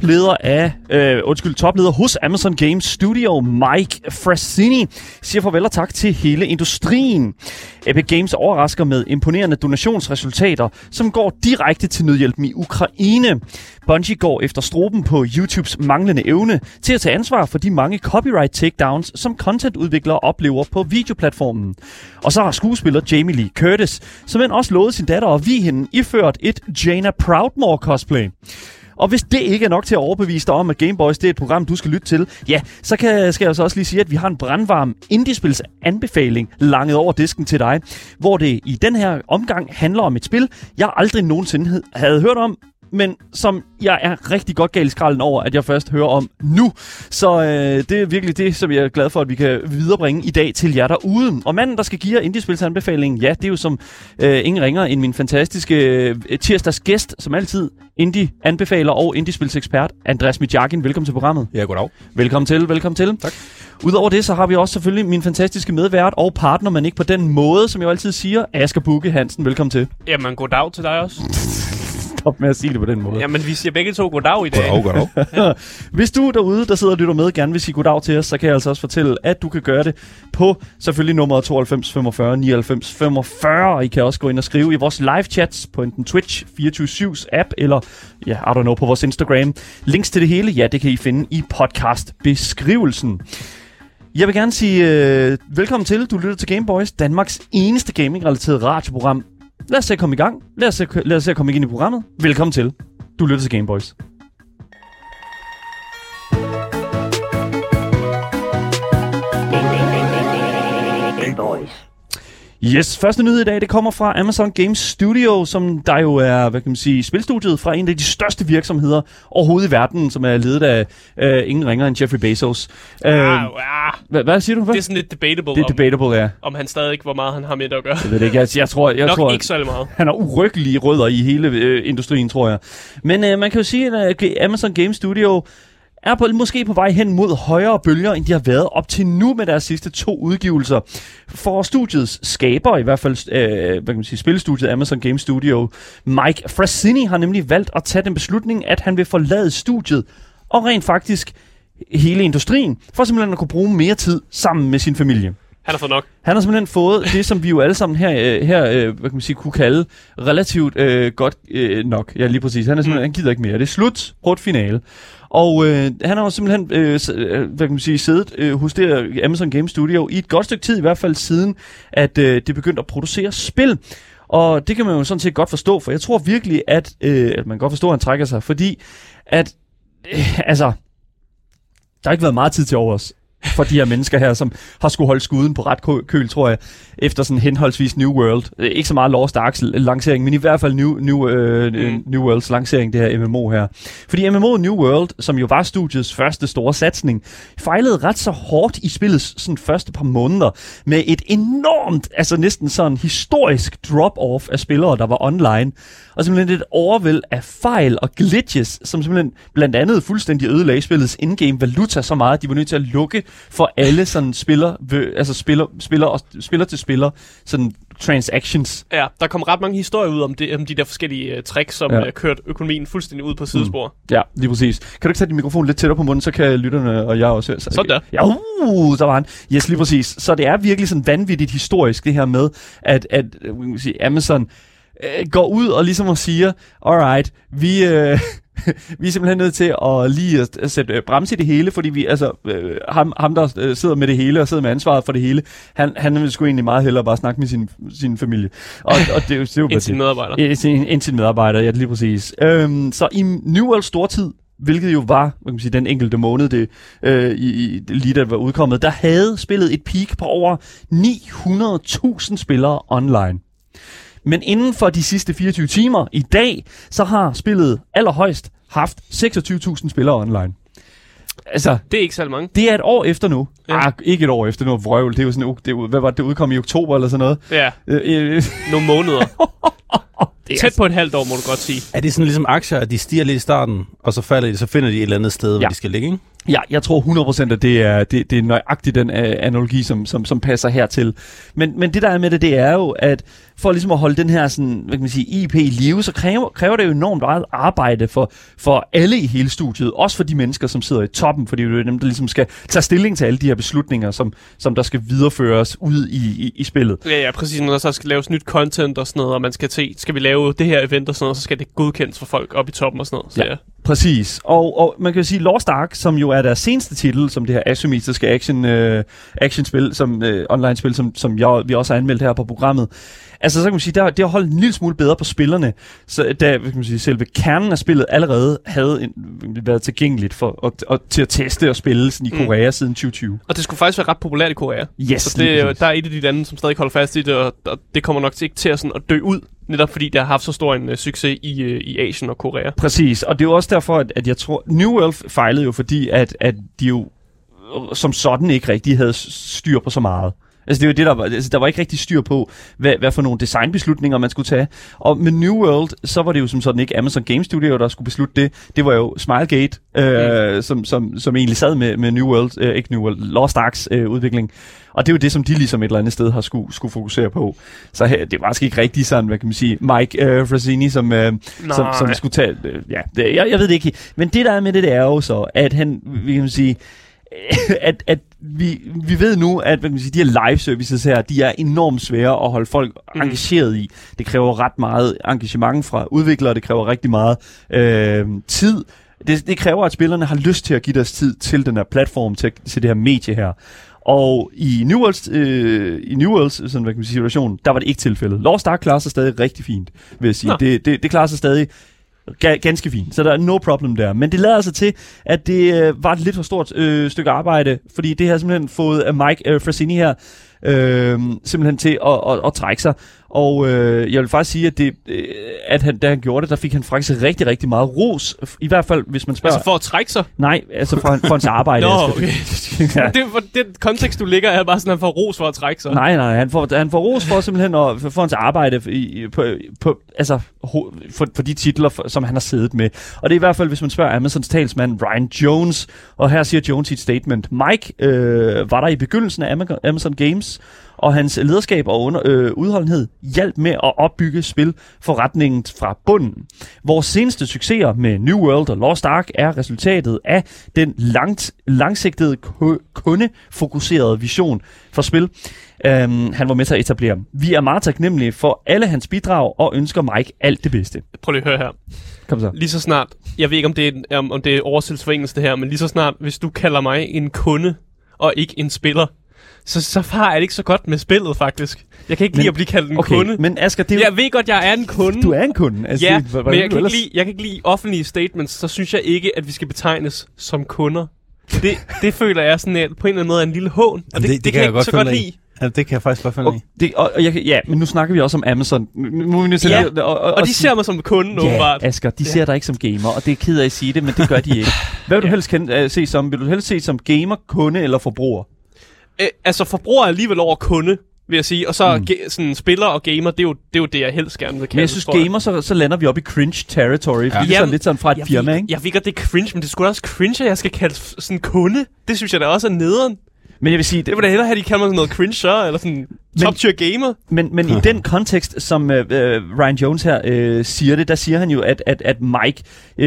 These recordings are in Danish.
topleder af, øh, undskyld, topleder hos Amazon Games Studio, Mike Frassini, siger farvel og tak til hele industrien. Epic Games overrasker med imponerende donationsresultater, som går direkte til nødhjælpen i Ukraine. Bungie går efter stroben på YouTubes manglende evne til at tage ansvar for de mange copyright takedowns, som contentudviklere oplever på videoplatformen. Og så har skuespiller Jamie Lee Curtis, som end også lovede sin datter at vi hende, iført et Jaina Proudmore cosplay. Og hvis det ikke er nok til at overbevise dig om, at Gameboys det er et program, du skal lytte til, ja, så kan, skal jeg så også lige sige, at vi har en brandvarm indiespils anbefaling langet over disken til dig, hvor det i den her omgang handler om et spil, jeg aldrig nogensinde havde hørt om, men som jeg er rigtig godt galt i skralden over, at jeg først hører om nu. Så øh, det er virkelig det, som jeg er glad for, at vi kan viderebringe i dag til jer derude. Og manden, der skal give jer Indiespilsanbefalingen, ja, det er jo som øh, ingen ringer end min fantastiske øh, tirsdags gæst, som altid, Indie-anbefaler og Indiespilsekspert, Andreas Midjakin. Velkommen til programmet. Ja, goddag. Velkommen til, velkommen til. Tak. Udover det, så har vi også selvfølgelig min fantastiske medvært og partner, men ikke på den måde, som jeg altid siger, Asger Bukke Hansen. Velkommen til. Jamen, goddag til dig også. Stop med at sige det på den måde. Jamen, vi siger begge to goddag i dag. Goddag, goddag. Hvis du derude, der sidder og lytter med, gerne vil sige goddag til os, så kan jeg altså også fortælle, at du kan gøre det på selvfølgelig nummeret 92 45 99 45. I kan også gå ind og skrive i vores live chats på enten Twitch, 24-7's app, eller ja, I don't know, på vores Instagram. Links til det hele, ja, det kan I finde i podcast-beskrivelsen. Jeg vil gerne sige øh, velkommen til. Du lytter til Gameboys, Danmarks eneste gaming-relateret radioprogram. Lad os se at komme i gang. Lad os se, lad os se at komme ind i programmet. Velkommen til. Du lytter til Gameboys. Yes, første nyhed i dag, det kommer fra Amazon Games Studio, som der jo er, hvad kan man sige, spilstudiet fra en af de største virksomheder overhovedet i verden, som er ledet af øh, ingen ringer end Jeffrey Bezos. Øh, Ah, ah, hvad, hvad siger du? Hvad? det er sådan lidt debatable, det er om, debatable, ja. om han stadig hvor meget han har med at gøre. Jeg ved det ikke. Jeg, jeg tror, jeg Nok tror, ikke så meget. han har uryggelige rødder i hele øh, industrien, tror jeg. Men øh, man kan jo sige, at øh, Amazon Game Studio er på, måske på vej hen mod højere bølger, end de har været op til nu med deres sidste to udgivelser. For studiets skaber, i hvert fald øh, hvad kan man sige, spilstudiet Amazon Game Studio, Mike Frassini har nemlig valgt at tage den beslutning, at han vil forlade studiet, og rent faktisk hele industrien, for simpelthen at kunne bruge mere tid sammen med sin familie. Han har fået nok. Han har simpelthen fået det, som vi jo alle sammen her, øh, her øh, hvad kan man sige, kunne kalde relativt øh, godt øh, nok. Ja, lige præcis. Han, er simpelthen, han gider ikke mere. Det er slut. Hårdt finale. Og øh, han har jo simpelthen øh, øh, hvad kan man sige, siddet øh, hos det Amazon Game Studio i et godt stykke tid, i hvert fald siden, at øh, det begyndte at producere spil. Og det kan man jo sådan set godt forstå, for jeg tror virkelig, at, øh, at man godt forstå, at han trækker sig, fordi at, øh, altså, der har ikke været meget tid til overs for de her mennesker her, som har skulle holde skuden på ret kø- køl, tror jeg, efter sådan henholdsvis New World. Øh, Ikke så meget Lost Arks lancering, men i hvert fald New, New, øh, Mm. mm. New Worlds lancering, det her MMO her. Fordi MMO New World, som jo var studiets første store satsning, fejlede ret så hårdt i spillets sådan første par måneder, med et enormt, altså næsten sådan historisk drop-off af spillere, der var online, og simpelthen et overvæld af fejl og glitches, som simpelthen blandt andet fuldstændig ødelagde spillets in-game valuta så meget, at de var nødt til at lukke for alle sådan spiller, altså spiller, spiller, og, spiller til spiller, sådan transactions. Ja, der kom ret mange historier ud om, det, om de der forskellige uh, tricks, som Ja. uh, kørte økonomien fuldstændig ud på sidespor. Mm. Ja, lige præcis. Kan du ikke sætte din mikrofon lidt tættere på munden, så kan lytterne og jeg også høre. Så, Sådan der. Ja, uh, så var han. Yes, lige præcis. Så det er virkelig sådan vanvittigt historisk, det her med, at, at øh, man sige, Amazon øh, går ud og ligesom og siger, alright, vi, øh, vi er simpelthen nødt til at lige at, at sætte øh, bremse i det hele, fordi vi, altså, øh, ham, ham, der øh, sidder med det hele og sidder med ansvaret for det hele, han, han vil sgu egentlig meget hellere bare snakke med sin, sin familie. Og, og det, er jo- det er jo til det. medarbejder. Til, ind til medarbejder, ja, lige præcis. Øhm, så i New World Stortid, hvilket jo var hvad kan man sige, den enkelte måned, det, øh, i, i, lige da det var udkommet, der havde spillet et peak på over 900.000 spillere online. Men inden for de sidste 24 timer i dag, så har spillet allerhøjst haft 26.000 spillere online. Altså, Det er ikke særlig mange. det er et år efter nu. Ja. Ah, ikke et år efter nu, vrøvl. Det er jo sådan, det, er hvad var det, det udkom i oktober eller sådan noget. Ja, Øh, øh, nogle måneder. det er Tæt på et halvt år, må du godt sige. Er det sådan ligesom aktier, at de stiger lidt i starten, og så falder de, så finder de et eller andet sted, hvor Ja. de skal ligge, ikke? Ja, jeg tror 100% at det er, det, det er nøjagtigt den uh, analogi, som, som, som passer hertil. Men, men det der er med det, det er jo, at for ligesom at holde den her sådan, hvad kan man sige, IP i live, så kræver, kræver det jo enormt meget arbejde for, for alle i hele studiet. Også for de mennesker, som sidder i toppen, fordi det er dem, der ligesom skal tage stilling til alle de her beslutninger, som, som der skal videreføres ud i, i, i spillet. Ja, ja, præcis. Når der så skal laves nyt content og sådan noget, og man skal se, skal vi lave det her event og sådan noget, så skal det godkendes for folk op i toppen og sådan noget. Så, ja. ja. Præcis. Og, og man kan jo sige, Lost Ark, som jo er deres seneste titel, som det her asymmetriske action, øh, actionspil, som øh, online-spil, som, som jeg, vi også har anmeldt her på programmet, Altså, så kan man sige, det har holdt en lille smule bedre på spillerne, så da kan man sige, selve kernen af spillet allerede havde en, været tilgængeligt for, og, og, til at teste og spille sådan i mm. Korea mm. siden 2020. Og det skulle faktisk være ret populært i Korea. Yes, så det, der er et af de lande, som stadig holder fast i det, og, og det kommer nok ikke til at, sådan, at dø ud, netop fordi det har haft så stor en uh, succes i, uh, i Asien og Korea. Præcis, og det er jo også derfor, at, at jeg tror, New World fejlede jo, fordi at, at de jo som sådan ikke rigtig havde styr på så meget. Altså det var det, der var, altså, der var ikke rigtig styr på, hvad, hvad for nogle designbeslutninger man skulle tage. Og med New World, så var det jo som sådan ikke Amazon Game Studio, der skulle beslutte det. Det var jo Smilegate, øh, mm. som, som, som egentlig sad med, med New World, øh, ikke New World, Lost Arks øh, udvikling. Og det er jo det, som de ligesom et eller andet sted har skulle, skulle fokusere på. Så her, det var måske ikke rigtig sådan, hvad kan man sige, Mike øh, Frassini, som, øh, som, som skulle tage... Øh, ja, det, jeg, jeg ved det ikke. Men det der er med det, det er jo så, at han, vi kan sige, at, at vi, vi ved nu, at hvad kan man sige, de her live services her, de er enormt svære at holde folk mm. engageret i. Det kræver ret meget engagement fra udviklere, det kræver rigtig meget øh, tid. Det, det kræver, at spillerne har lyst til at give deres tid til den her platform, til, til det her medie her. Og i New Worlds, øh, i New Worlds sådan, hvad kan man sige, situation, der var det ikke tilfældet. Lost Ark klarer sig stadig rigtig fint, vil jeg sige. Det, det, det klarer sig stadig ganske fint, så der er no problem der. Men det lader sig til, at det øh, var et lidt for stort øh, stykke arbejde, fordi det har simpelthen fået øh, Mike øh, Frassini her øh, simpelthen til at, at, at, at trække sig. Og øh, jeg vil faktisk sige, at, det, øh, at han, da han gjorde det, der fik han faktisk rigtig, rigtig meget ros. I hvert fald, hvis man spørger... Altså for at trække sig? Nej, altså for, for hans arbejde. Nå, okay. ja. det, for, det kontekst, du ligger, er bare sådan, at han får ros for at trække sig. Nej, nej, han får, han får ros for simpelthen at, for, for hans arbejde i, på, på, altså, for, for de titler, for, som han har siddet med. Og det er i hvert fald, hvis man spørger Amazons talsmand Ryan Jones, og her siger Jones i et statement, Mike øh, var der i begyndelsen af Amazon Games, og hans lederskab og under, øh, udholdenhed hjalp med at opbygge spilforretningen fra bunden. Vores seneste succeser med New World og Lost Ark er resultatet af den langt, langsigtede kundefokuserede vision for spil, øhm, han var med til at etablere. Vi er meget taknemmelige for alle hans bidrag og ønsker Mike alt det bedste. Prøv lige at høre her. Kom så. Lige så snart, jeg ved ikke om det er, om, om det er oversættelse det her, men lige så snart, hvis du kalder mig en kunde og ikke en spiller, så, så har jeg det ikke så godt med spillet, faktisk. Jeg kan ikke men, lide at blive kaldt en okay, kunde. Men Asger, det er Jeg ved godt, jeg er en kunde. Du er en kunde. Altså, ja, det, men jeg kan, ikke lide, jeg kan ikke lide offentlige statements, så synes jeg ikke, at vi skal betegnes som kunder. Det, det føler jeg sådan, at på en eller anden måde er en lille hån, og det, det, det, det kan jeg, jeg godt så godt lide. Ja, det kan jeg faktisk godt finde og, det, og, og jeg, ja, men nu snakker vi også om Amazon. Nu, nu, ja, og, og, og, og de ser mig som kunde, ja, åbenbart. Asger, de ja. ser dig ikke som gamer, og det er ked af at sige det, men det gør de ikke. Hvad vil du helst kende, uh, se som? Vil du helst se som gamer, kunde eller forbruger? Æ, altså, forbruger er alligevel over kunde vil jeg sige. Og så mm. ge- sådan spiller og gamer, det er, jo, det er jo det, jeg helst gerne vil kalde Men jeg synes, gamer, så, så lander vi op i cringe territory. Ja. Det er sådan lidt sådan fra et jeg firma, ikke? Jeg ved godt, det er cringe, men det skulle også cringe, at jeg skal kalde sådan kunde. Det synes jeg da også er nederen. Men jeg vil sige... Det vil da hellere have, de kalder mig sådan noget cringe eller sådan top tier gamer. Men, men i den kontekst, som uh, Ryan Jones her uh, siger det, der siger han jo, at, at, at Mike, uh,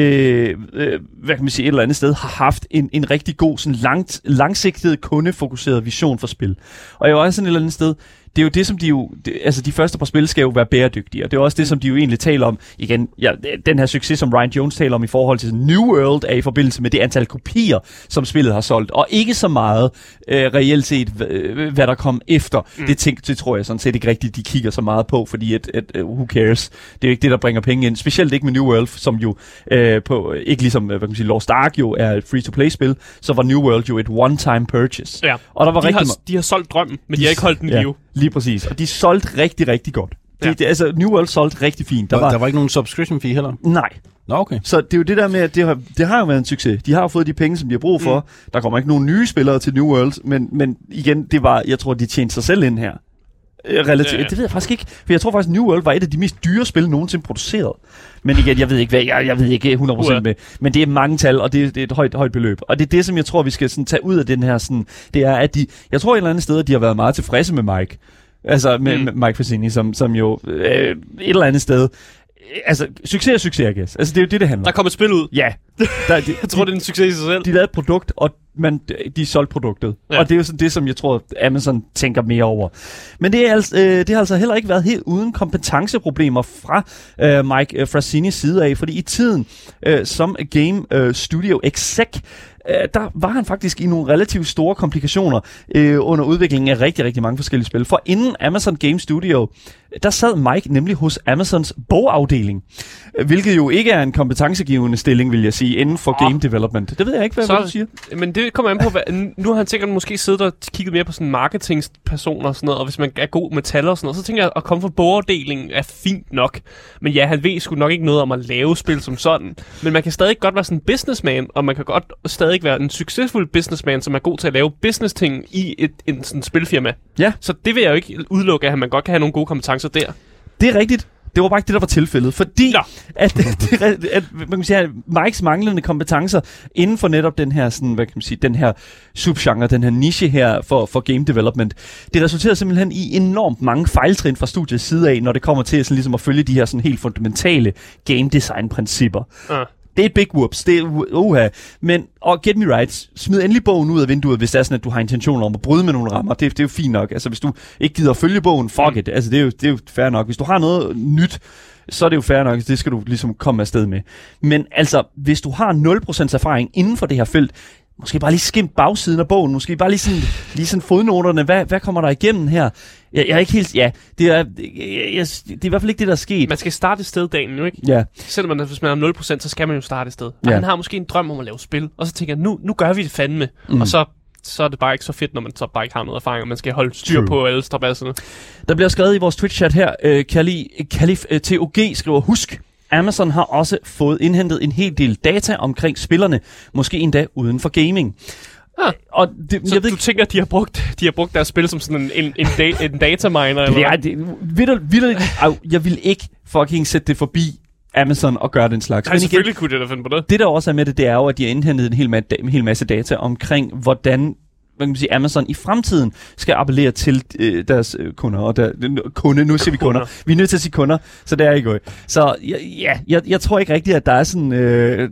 uh, hvad kan man sige, et eller andet sted, har haft en, en rigtig god, sådan langt, langsigtet, kundefokuseret vision for spil. Og jeg er også sådan et eller andet sted, det er jo det, som de jo... Det, altså, de første par spil skal jo være bæredygtige, og det er også det, som de jo egentlig taler om. Igen, ja, den her succes, som Ryan Jones taler om i forhold til New World, er i forbindelse med det antal kopier, som spillet har solgt, og ikke så meget øh, reelt set, hvad der kom efter. Mm. Det, tænk, det tror jeg sådan set ikke rigtigt, de kigger så meget på, fordi at, at, uh, who cares? Det er jo ikke det, der bringer penge ind. Specielt ikke med New World, som jo øh, på, ikke ligesom, hvad kan man sige, Lost Ark jo er et free-to-play-spil, så var New World jo et one-time purchase. Ja. Og der var de, rigtig har, de har solgt drømmen, men de, de har ikke holdt den ja. live. Lige præcis. Og de solgte rigtig, rigtig godt. Det, ja. det, altså, New World solgte rigtig fint. Der, var, der var ikke nogen subscription fee heller? Nej. Nå, okay. Så det er jo det der med, at det har, det har jo været en succes. De har jo fået de penge, som de har brug for. Mm. Der kommer ikke nogen nye spillere til New World, men, men igen, det var, jeg tror, de tjente sig selv ind her. Øh, Relativt. Ja. Det ved jeg faktisk ikke. For jeg tror faktisk, New World var et af de mest dyre spil nogensinde produceret. Men igen, jeg ved ikke, hvad, jeg, jeg ved ikke 100% Uha. med. Men det er mange tal, og det, det er et højt, højt beløb. Og det er det, som jeg tror, vi skal sådan, tage ud af den her. Sådan, det er, at de, jeg tror et eller andet sted, at de har været meget tilfredse med Mike. Altså med, mm. med Mike Fassini, som, som jo øh, et eller andet sted... Altså, succes er succes, I guess. Altså, det er jo det, det handler Der om. kom et spil ud. Ja. Der, de, Jeg tror, det er en succes i sig selv. de lavede et produkt, og man, de solgte produktet. Ja. Ja. Og det er jo sådan det, som jeg tror, Amazon tænker mere over. Men det, er altså, øh, det har altså heller ikke været helt uden kompetenceproblemer fra øh, Mike øh, Frassinis side af, fordi i tiden øh, som Game øh, Studio Exec, øh, der var han faktisk i nogle relativt store komplikationer øh, under udviklingen af rigtig, rigtig mange forskellige spil. For inden Amazon Game Studio, der sad Mike nemlig hos Amazons bogafdeling, hvilket jo ikke er en kompetencegivende stilling, vil jeg sige, inden for Åh. game development. Det ved jeg ikke, hvad, Så- hvad du siger. Men det kommer an på, hvad, nu har han sikkert måske siddet og kigget mere på sådan marketingspersoner og sådan noget, og hvis man er god med tal og sådan noget, så tænker jeg, at komme fra bogafdelingen er fint nok. Men ja, han ved sgu nok ikke noget om at lave spil som sådan. Men man kan stadig godt være sådan en businessman, og man kan godt stadig være en succesfuld businessman, som er god til at lave business-ting i et en sådan spilfirma. Ja. Så det vil jeg jo ikke udelukke, at man godt kan have nogle gode kompetencer der. Det er rigtigt. Det var bare ikke det, der var tilfældet. Fordi Nå. at, at, at, man kan sige, at Mikes manglende kompetencer inden for netop den her, sådan, hvad kan man sige, den her subgenre, den her niche her for, for game development, det resulterer simpelthen i enormt mange fejltrin fra studiets side af, når det kommer til sådan, ligesom at følge de her sådan, helt fundamentale game design principper. Uh. Det er et big whoops. Det er uha. Men, og get me right, smid endelig bogen ud af vinduet, hvis det er sådan, at du har intentioner om at bryde med nogle rammer. Det, det er jo fint nok. Altså, hvis du ikke gider at følge bogen, fuck it. Altså, det er, jo, det er jo fair nok. Hvis du har noget nyt, så er det jo fair nok. Det skal du ligesom komme afsted med. Men altså, hvis du har 0% erfaring inden for det her felt, Måske bare lige skim bagsiden af bogen. Måske bare lige sådan, lige sådan fodnoterne. Hvad, hvad kommer der igennem her? Jeg, jeg er ikke helt... Ja, det er, jeg, jeg, det er i hvert fald ikke det, der er sket. Man skal starte et sted, Daniel, jo ikke? Ja, Selvom man, hvis man har 0%, så skal man jo starte et sted. Og Ja. han har måske en drøm om at lave spil, og så tænker jeg, nu, nu gør vi det fandme. Mm. Og så, så er det bare ikke så fedt, når man så bare ikke har noget erfaring, og man skal holde styr True. på alle strabasserne. Der bliver skrevet i vores Twitch-chat her, øh, Kali, Kalif øh, TOG skriver, husk, Amazon har også fået indhentet en hel del data omkring spillerne, måske endda uden for gaming. Ah. Og det, Så jeg ved du ikke, tænker, at de har brugt, de har brugt deres spil som sådan en, en, en, da, en dataminer? eller er, hvad? det, vidt, au, jeg vil ikke fucking sætte det forbi Amazon og gøre den slags. Nej, selvfølgelig kunne det da finde på det. det der også er med det, det er jo, at de har indhentet en hel, ma- en hel masse data omkring, hvordan hvad kan man sige, Amazon i fremtiden skal appellere til øh, deres øh, kunder. Og der, kunde, nu siger vi kunder. Vi er nødt til at sige kunder, så det er ikke godt. Så ja, ja jeg, jeg tror ikke rigtigt, at der er sådan... Øh,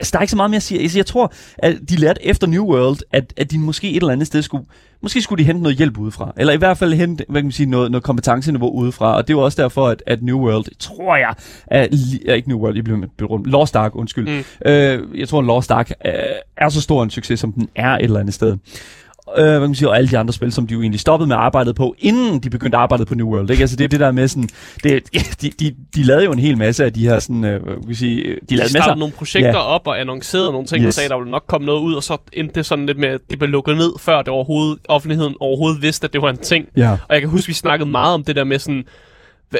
altså, der er ikke så meget mere at sige. Altså, jeg tror, at de lærte efter New World, at, at de måske et eller andet sted skulle... Måske skulle de hente noget hjælp udefra. Eller i hvert fald hente hvad kan man sige, noget, noget kompetenceniveau udefra. Og det er jo også derfor, at, at New World, tror jeg, er, er ikke New World, jeg blev med rundt. Lost Ark, undskyld. Mm. Øh, jeg tror, at Lost Ark øh, er så stor en succes, som den er et eller andet sted. Øh, hvad kan man sige, og alle de andre spil, som de jo egentlig stoppede med at arbejde på, inden de begyndte at arbejde på New World. Ikke? Altså det er det der med sådan, det, de, de, de lavede jo en hel masse af de her sådan, øh, hvad kan man sige, de De lavede startede masser. nogle projekter Ja. op og annoncerede nogle ting, yes. og sagde, at der ville nok komme noget ud, og så endte det sådan lidt med, at det blev lukket ned, før det overhovedet, offentligheden overhovedet vidste, at det var en ting. Ja. Og jeg kan huske, vi snakkede meget om det der med sådan,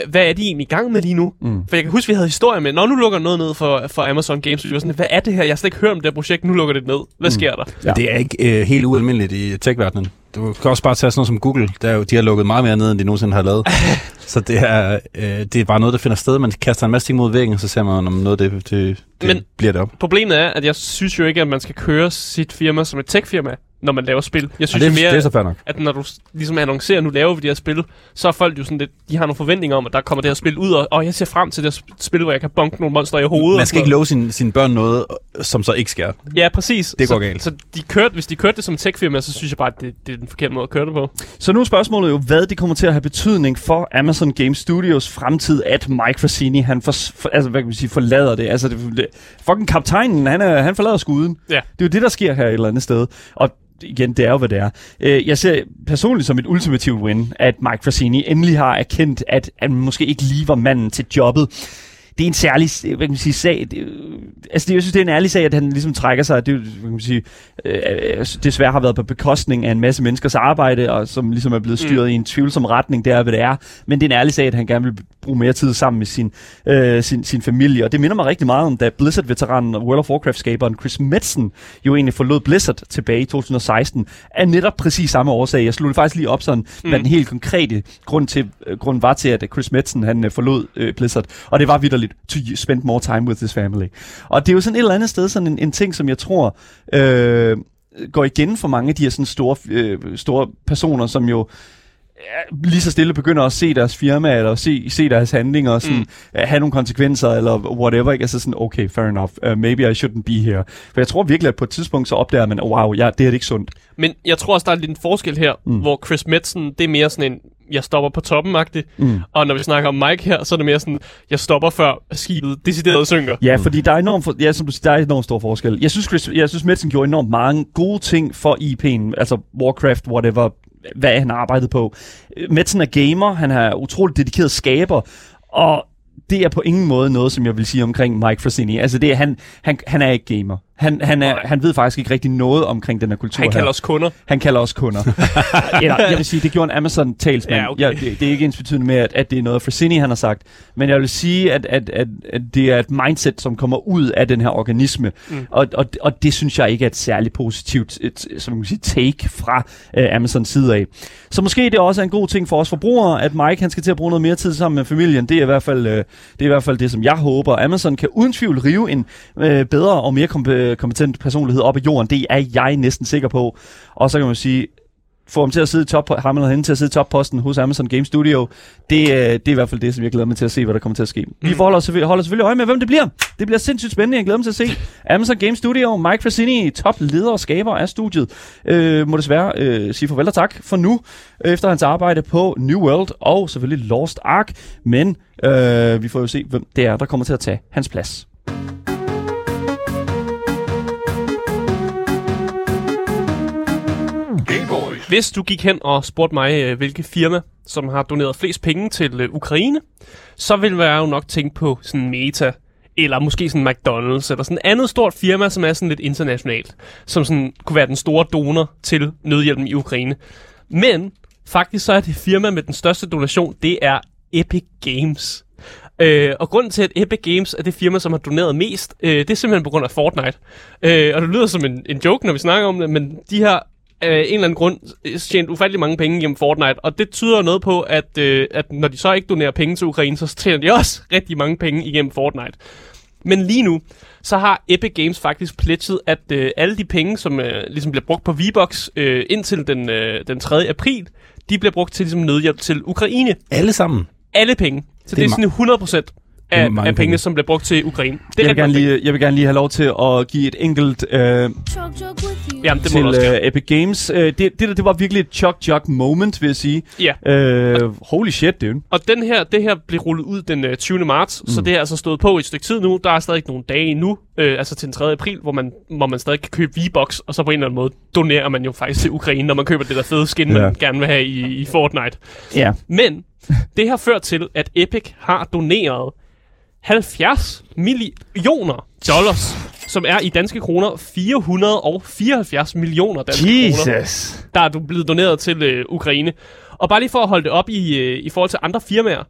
hvad, er de egentlig i gang med lige nu? Mm. For jeg kan huske, vi havde historie med, når nu lukker noget ned for, for Amazon Games Studio, sådan, hvad er det her? Jeg har slet ikke hørt om det her projekt, nu lukker det ned. Hvad Mm. sker der? Ja. Det er ikke øh, helt ualmindeligt i tech-verdenen. Du kan også bare tage sådan noget som Google. Der er jo, de har lukket meget mere ned, end de nogensinde har lavet. så det er, øh, det er bare noget, der finder sted. Man kaster en masse ting mod væggen, og så ser man, om noget det, det, det Men- bliver det op. Problemet er, at jeg synes jo ikke, at man skal køre sit firma som et tech-firma, når man laver spil. Jeg synes det, jo mere, det er så fair nok. at når du ligesom annoncerer, nu laver vi de her spil, så er folk jo sådan lidt, de har nogle forventninger om, at der kommer det her spil ud, og, og jeg ser frem til det her sp- spil, hvor jeg kan bonke nogle monster i hovedet. Man skal ikke love sine, sine børn noget, som så ikke sker. Ja, præcis. Det går så, galt. Så de kørte, hvis de kørte det som tech-firma, så synes jeg bare, at det, det er den forkerte måde at køre det på. Så nu er spørgsmålet jo, hvad det kommer til at have betydning for Amazon Game Studios fremtid, at Mike Frassini, han for, for, altså, hvad kan man sige, forlader det. Altså, det, det fucking kaptajnen, han, er, han forlader skuden. Ja. Det er jo det, der sker her et eller andet sted. Og igen, det er jo, hvad det er. Øh, Jeg ser personligt som et ultimativt win, at Mike Frassini endelig har erkendt, at han måske ikke lige var manden til jobbet det er en særlig hvad kan man sige, sag. Det, altså, det, jeg synes, det er en ærlig sag, at han ligesom trækker sig. Det, hvad kan man sige, øh, desværre har været på bekostning af en masse menneskers arbejde, og som ligesom er blevet styret mm. i en tvivlsom retning. Det er, hvad det er. Men det er en ærlig sag, at han gerne vil bruge mere tid sammen med sin, øh, sin, sin familie. Og det minder mig rigtig meget om, da Blizzard-veteranen og World of Warcraft-skaberen Chris Metzen jo egentlig forlod Blizzard tilbage i 2016, af netop præcis samme årsag. Jeg slog faktisk lige op sådan, mm. hvad den helt konkrete grund, til, øh, grund var til, at Chris Metzen han øh, forlod øh, Blizzard. Og det var vidderligt to spend more time with his family. Og det er jo sådan et eller andet sted sådan en, en ting, som jeg tror øh, går igen for mange af de her sådan store, øh, store personer, som jo ja, lige så stille begynder at se deres firma, eller se, se deres handlinger, og sådan, mm. have nogle konsekvenser, eller whatever, ikke? Altså sådan, okay, fair enough, uh, maybe I shouldn't be here. For jeg tror virkelig, at på et tidspunkt, så opdager man, wow, ja, det er ikke sundt. Men jeg tror også, der er lidt en forskel her, mm. hvor Chris Metzen, det er mere sådan en, jeg stopper på toppen mm. og når vi snakker om Mike her, så er det mere sådan, jeg stopper før skibet decideret synker. Ja, fordi der er enormt, for, ja, som du siger, der er enormt stor forskel. Jeg synes, Chris, jeg synes Metzen gjorde enormt mange gode ting for IP'en, altså Warcraft, whatever, hvad han har arbejdet på. Madsen er gamer, han er utroligt dedikeret skaber, og det er på ingen måde noget, som jeg vil sige omkring Mike Frassini. Altså, det er, han, han, han er ikke gamer. Han, han, er, han ved faktisk ikke rigtig noget omkring den her kultur Han kalder her. os kunder. Han kalder os kunder. Eller, jeg vil sige, det gjorde en Amazon-talsmand. Ja, okay. jeg, det, det er ikke ens betydende med, at, at det er noget, Frassini han har sagt. Men jeg vil sige, at, at, at, at det er et mindset, som kommer ud af den her organisme. Mm. Og, og, og det synes jeg ikke er et særligt positivt et, som man kan sige, take fra uh, Amazons side af. Så måske det også er en god ting for os forbrugere, at Mike han skal til at bruge noget mere tid sammen med familien. Det er i hvert fald, uh, det, er i hvert fald det, som jeg håber. Amazon kan uden tvivl rive en uh, bedre og mere komp- kompetent personlighed op i jorden. Det er jeg næsten sikker på. Og så kan man sige, få ham til at sidde top, ham eller hende til at sidde topposten hos Amazon Game Studio, det, øh, det er i hvert fald det, som jeg glæder mig til at se, hvad der kommer til at ske. Mm. Vi holder selvfølgelig, holder selvfølgelig øje med, hvem det bliver. Det bliver sindssygt spændende. Jeg glæder mig til at se Amazon Game Studio, Mike Frassini, top leder og skaber af studiet, øh, må desværre øh, sige farvel og tak for nu, efter hans arbejde på New World og selvfølgelig Lost Ark. Men øh, vi får jo se, hvem det er, der kommer til at tage hans plads. Hvis du gik hen og spurgte mig, øh, hvilke firma, som har doneret flest penge til øh, Ukraine, så vil jeg jo nok tænke på sådan Meta, eller måske sådan McDonald's, eller sådan et andet stort firma, som er sådan lidt internationalt, som sådan kunne være den store donor til nødhjælpen i Ukraine. Men faktisk så er det firma med den største donation, det er Epic Games. Øh, og grunden til, at Epic Games er det firma, som har doneret mest, øh, det er simpelthen på grund af Fortnite. Øh, og det lyder som en, en joke, når vi snakker om det, men de har af en eller anden grund tjent ufattelig mange penge gennem Fortnite, og det tyder noget på, at, øh, at når de så ikke donerer penge til Ukraine, så tjener de også rigtig mange penge igennem Fortnite. Men lige nu, så har Epic Games faktisk pledget, at øh, alle de penge, som øh, ligesom bliver brugt på V-Bucks øh, indtil den, øh, den 3. april, de bliver brugt til ligesom nødhjælp til Ukraine. Alle sammen. Alle penge. Så det, det er, sådan 100 procent af, af pengene, penge. som bliver brugt til Ukraine. Det jeg, vil gerne lige, jeg vil gerne lige have lov til at give et enkelt øh, Jamen, det til øh, Epic Games. Øh, det, det, der, det var virkelig et chok-chok moment, vil jeg sige. Ja. Øh, holy shit, dude. Og den her, det her blev rullet ud den øh, 20. marts, mm. så det er altså stået på et stykke tid nu. Der er stadig nogle dage endnu, øh, altså til den 3. april, hvor man, hvor man stadig kan købe V-Bucks, og så på en eller anden måde donerer man jo faktisk til Ukraine, når man køber det der fede skin, ja. man gerne vil have i, i Fortnite. Ja. Men det har ført til, at Epic har doneret 70 millioner dollars, som er i danske kroner 474 millioner danske Jesus. kroner, der er du blevet doneret til øh, Ukraine. Og bare lige for at holde det op i, øh, i forhold til andre firmaer,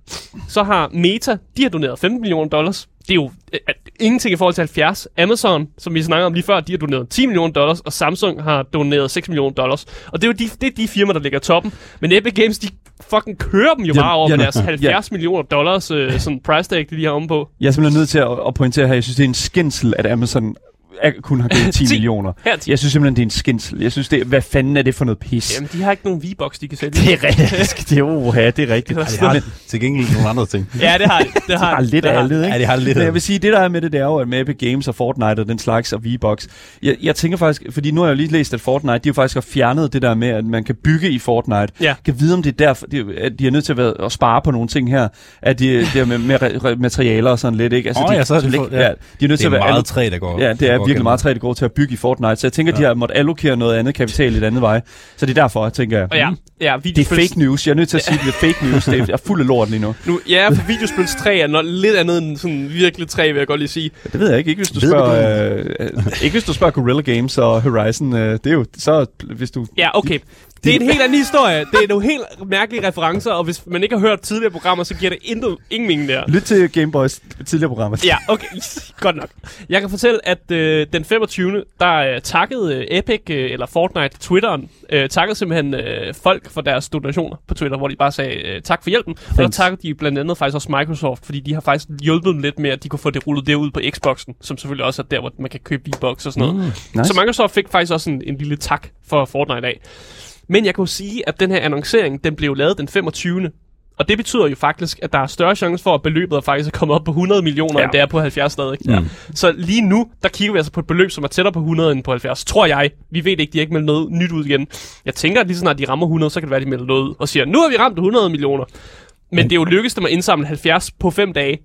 så har Meta, de har doneret 15 millioner dollars. Det er jo øh, ingenting i forhold til 70. Amazon, som vi snakker om lige før, de har doneret 10 millioner dollars, og Samsung har doneret 6 millioner dollars. Og det er jo de, det er de firmaer, der ligger i toppen. Men Epic Games, de fucking kører dem jo Ja, bare over ja, med deres ja. 70 millioner dollars øh, sådan price tag, de lige har omme på. Jeg er simpelthen nødt til at, at pointere her, jeg synes, det er en skændsel, at Amazon er, kun har givet 10 10. millioner. Her til. Jeg synes simpelthen, det er en skændsel. Jeg synes, det, hvad fanden er det for noget pis? Jamen, de har ikke nogen V-Box, de kan sælge. Det er rigtigt. Det er, oh, ja, det er rigtigt. Det er De har til gengæld nogle andre ting. Ja, det har de. Det har, har de. lidt det af har alt, ikke? Ja, de har lidt Men jeg vil sige, det der er med det, det er jo, at med Epic Games og Fortnite og den slags og V-Box, jeg, jeg tænker faktisk, fordi nu har jeg jo lige læst, at Fortnite, de har faktisk har fjernet det der med, at man kan bygge i Fortnite. Ja. Kan vide, om det er derfor, de, at de er nødt til at, være, at spare på nogle ting her, at de, det er med, med materialer og sådan lidt, ikke? Åh, de, ja, så er det de, for- ja. ja. de er nødt Det til er at være meget træ, der går Ja, det er virkelig meget træ, det går til at bygge i Fortnite. Så jeg tænker, at de har måttet allokere noget andet kapital i et andet vej. Så det er derfor, tænker jeg. Og ja, mm, ja det er fake news. Jeg er nødt til at sige, at det er fake news. Det er, jeg fuld af lort lige nu. Nu, ja, for videospils træ er noget lidt andet end sådan virkelig træ, vil jeg godt lige sige. Det ved jeg ikke. Ikke hvis du Ved spørger, øh, øh, ikke hvis du spørger Guerrilla Games og Horizon. Øh, det er jo så, hvis du... Ja, okay. Det er en helt anden historie. Det er nogle helt mærkelige referencer, og hvis man ikke har hørt tidligere programmer, så giver det intet, ingen mening der. Lyt til Gameboys tidligere programmer. Ja, okay. Godt nok. Jeg kan fortælle, at øh, den 25. der øh, takkede øh, Epic, øh, eller Fortnite, Twitteren, øh, takkede simpelthen øh, folk for deres donationer på Twitter, hvor de bare sagde øh, tak for hjælpen. Og der takkede de blandt andet faktisk også Microsoft, fordi de har faktisk hjulpet dem lidt med, at de kunne få det rullet derud på Xboxen, som selvfølgelig også er der, hvor man kan købe V-Box og sådan noget. Mm, nice. Så Microsoft fik faktisk også en, en lille tak for Fortnite af. Men jeg kan jo sige, at den her annoncering, den blev lavet den 25. Og det betyder jo faktisk, at der er større chance for, at beløbet er faktisk er kommet op på 100 millioner, ja. end det er på 70 stadig. Ja. Så lige nu, der kigger vi altså på et beløb, som er tættere på 100 end på 70. Tror jeg. Vi ved ikke, de har ikke meldt noget nyt ud igen. Jeg tænker, at lige så snart de rammer 100, så kan det være, at de melder noget ud og siger, nu har vi ramt 100 millioner. Men det er jo lykkedes dem at indsamle 70 på 5 dage.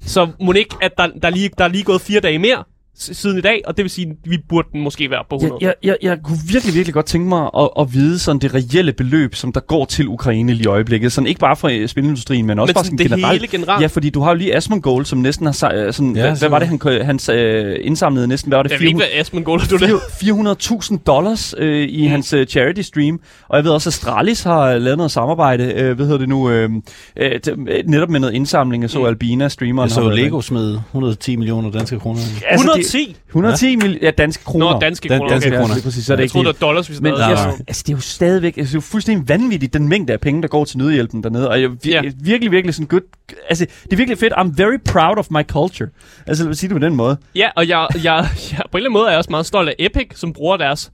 Så må ikke, at der, der, er lige, der er lige gået 4 dage mere siden i dag, og det vil sige, at vi burde den måske være på 100. Jeg, jeg, jeg, jeg kunne virkelig, virkelig godt tænke mig at, at vide sådan det reelle beløb, som der går til Ukraine lige i øjeblikket. Sådan ikke bare fra øh, spilindustrien, men også Men bare sådan det generelt. hele generelt? Ja, fordi du har jo lige Asmongold, som næsten har øh, sådan, Ja, hvad, var det, han, kø- han øh, indsamlede næsten? Hvad var det? Jeg ved ikke, hvad Asmund Gold du det. 400.000 dollars øh, i mm. hans øh, charity stream. Og jeg ved også, at Astralis har lavet noget samarbejde, øh, hvad hedder det nu, øh, øh, øh, netop med noget indsamling. Jeg så Mm. Albina, streameren. Jeg så Lego smed 110 millioner danske kroner. Altså, 110? Det, 110 ja. ja, danske kroner. Nå, danske Dan- kroner. danske okay. Ja, kroner. lige præcis. Så er det Jeg ikke troede, det var dollars, hvis men det nej, altså, nej. altså, det er jo stadigvæk altså, det er jo fuldstændig vanvittigt, den mængde af penge, der går til nødhjælpen dernede. Og jeg, vir- Ja. virkelig, virkelig sådan good... Altså, det er virkelig fedt. I'm very proud of my culture. Altså, lad mig sige det på den måde. Ja, og jeg, jeg, jeg, på en eller anden måde er jeg også meget stolt af Epic, som bruger deres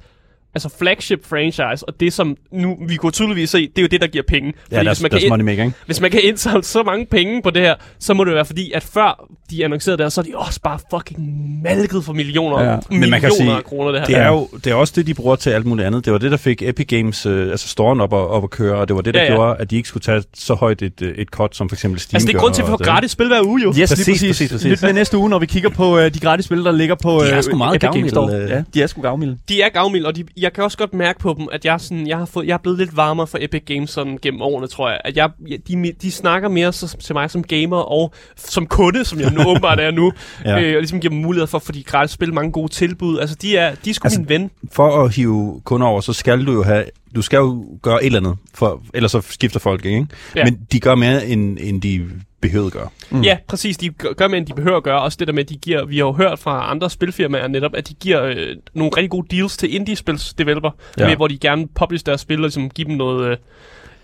altså flagship franchise, og det som nu vi kunne tydeligvis se, det er jo det, der giver penge. Ja, deres, hvis, man kan, money ikke? hvis man kan indsamle så mange penge på det her, så må det være fordi, at før de annoncerede det her, så er de også bare fucking malket for millioner, Ja. ja. Men millioner man kan sige, af kroner, det her. Det er jo det er også det, de bruger til alt muligt andet. Det var det, der fik Epic Games, øh, altså storen op, og, op at køre, og det var det, der Ja, ja, ja. ja. gjorde, at de ikke skulle tage så højt et, øh, et cut, som for eksempel Steam altså, det er grund til, at vi får gratis spil hver uge, jo. Yes, Præcis, lige præcis. præcis, præcis. Lyt med næste uge, når vi kigger på øh, de gratis spil, der ligger på De er øh, sgu meget Epic Games øh. Ja, de er sgu gavmilde. De er gavmilde, og de, jeg kan også godt mærke på dem, at jeg, sådan, jeg, har fået, jeg er blevet lidt varmere for Epic Games sådan, gennem årene, tror jeg. At jeg, de, de snakker mere så, til mig som gamer og som kunde, som jeg nu åbenbart er nu, ja. Øh, og ligesom giver dem mulighed for, fordi gratis spil mange gode tilbud. Altså, de er, de er sgu Altså, min ven. For at hive kunder over, så skal du jo have, du skal jo gøre et eller andet, for, ellers så skifter folk ikke. Ja. Ja. Men de gør mere, end, end de behøvede gøre. Mm. Ja, præcis. De gør mere, end de behøver at gøre. Også det der med, at de giver, vi har jo hørt fra andre spilfirmaer netop, at de giver øh, nogle rigtig gode deals til indie-spils developer, ja. Ja. med, hvor de gerne publish deres spil og ligesom give dem noget, øh,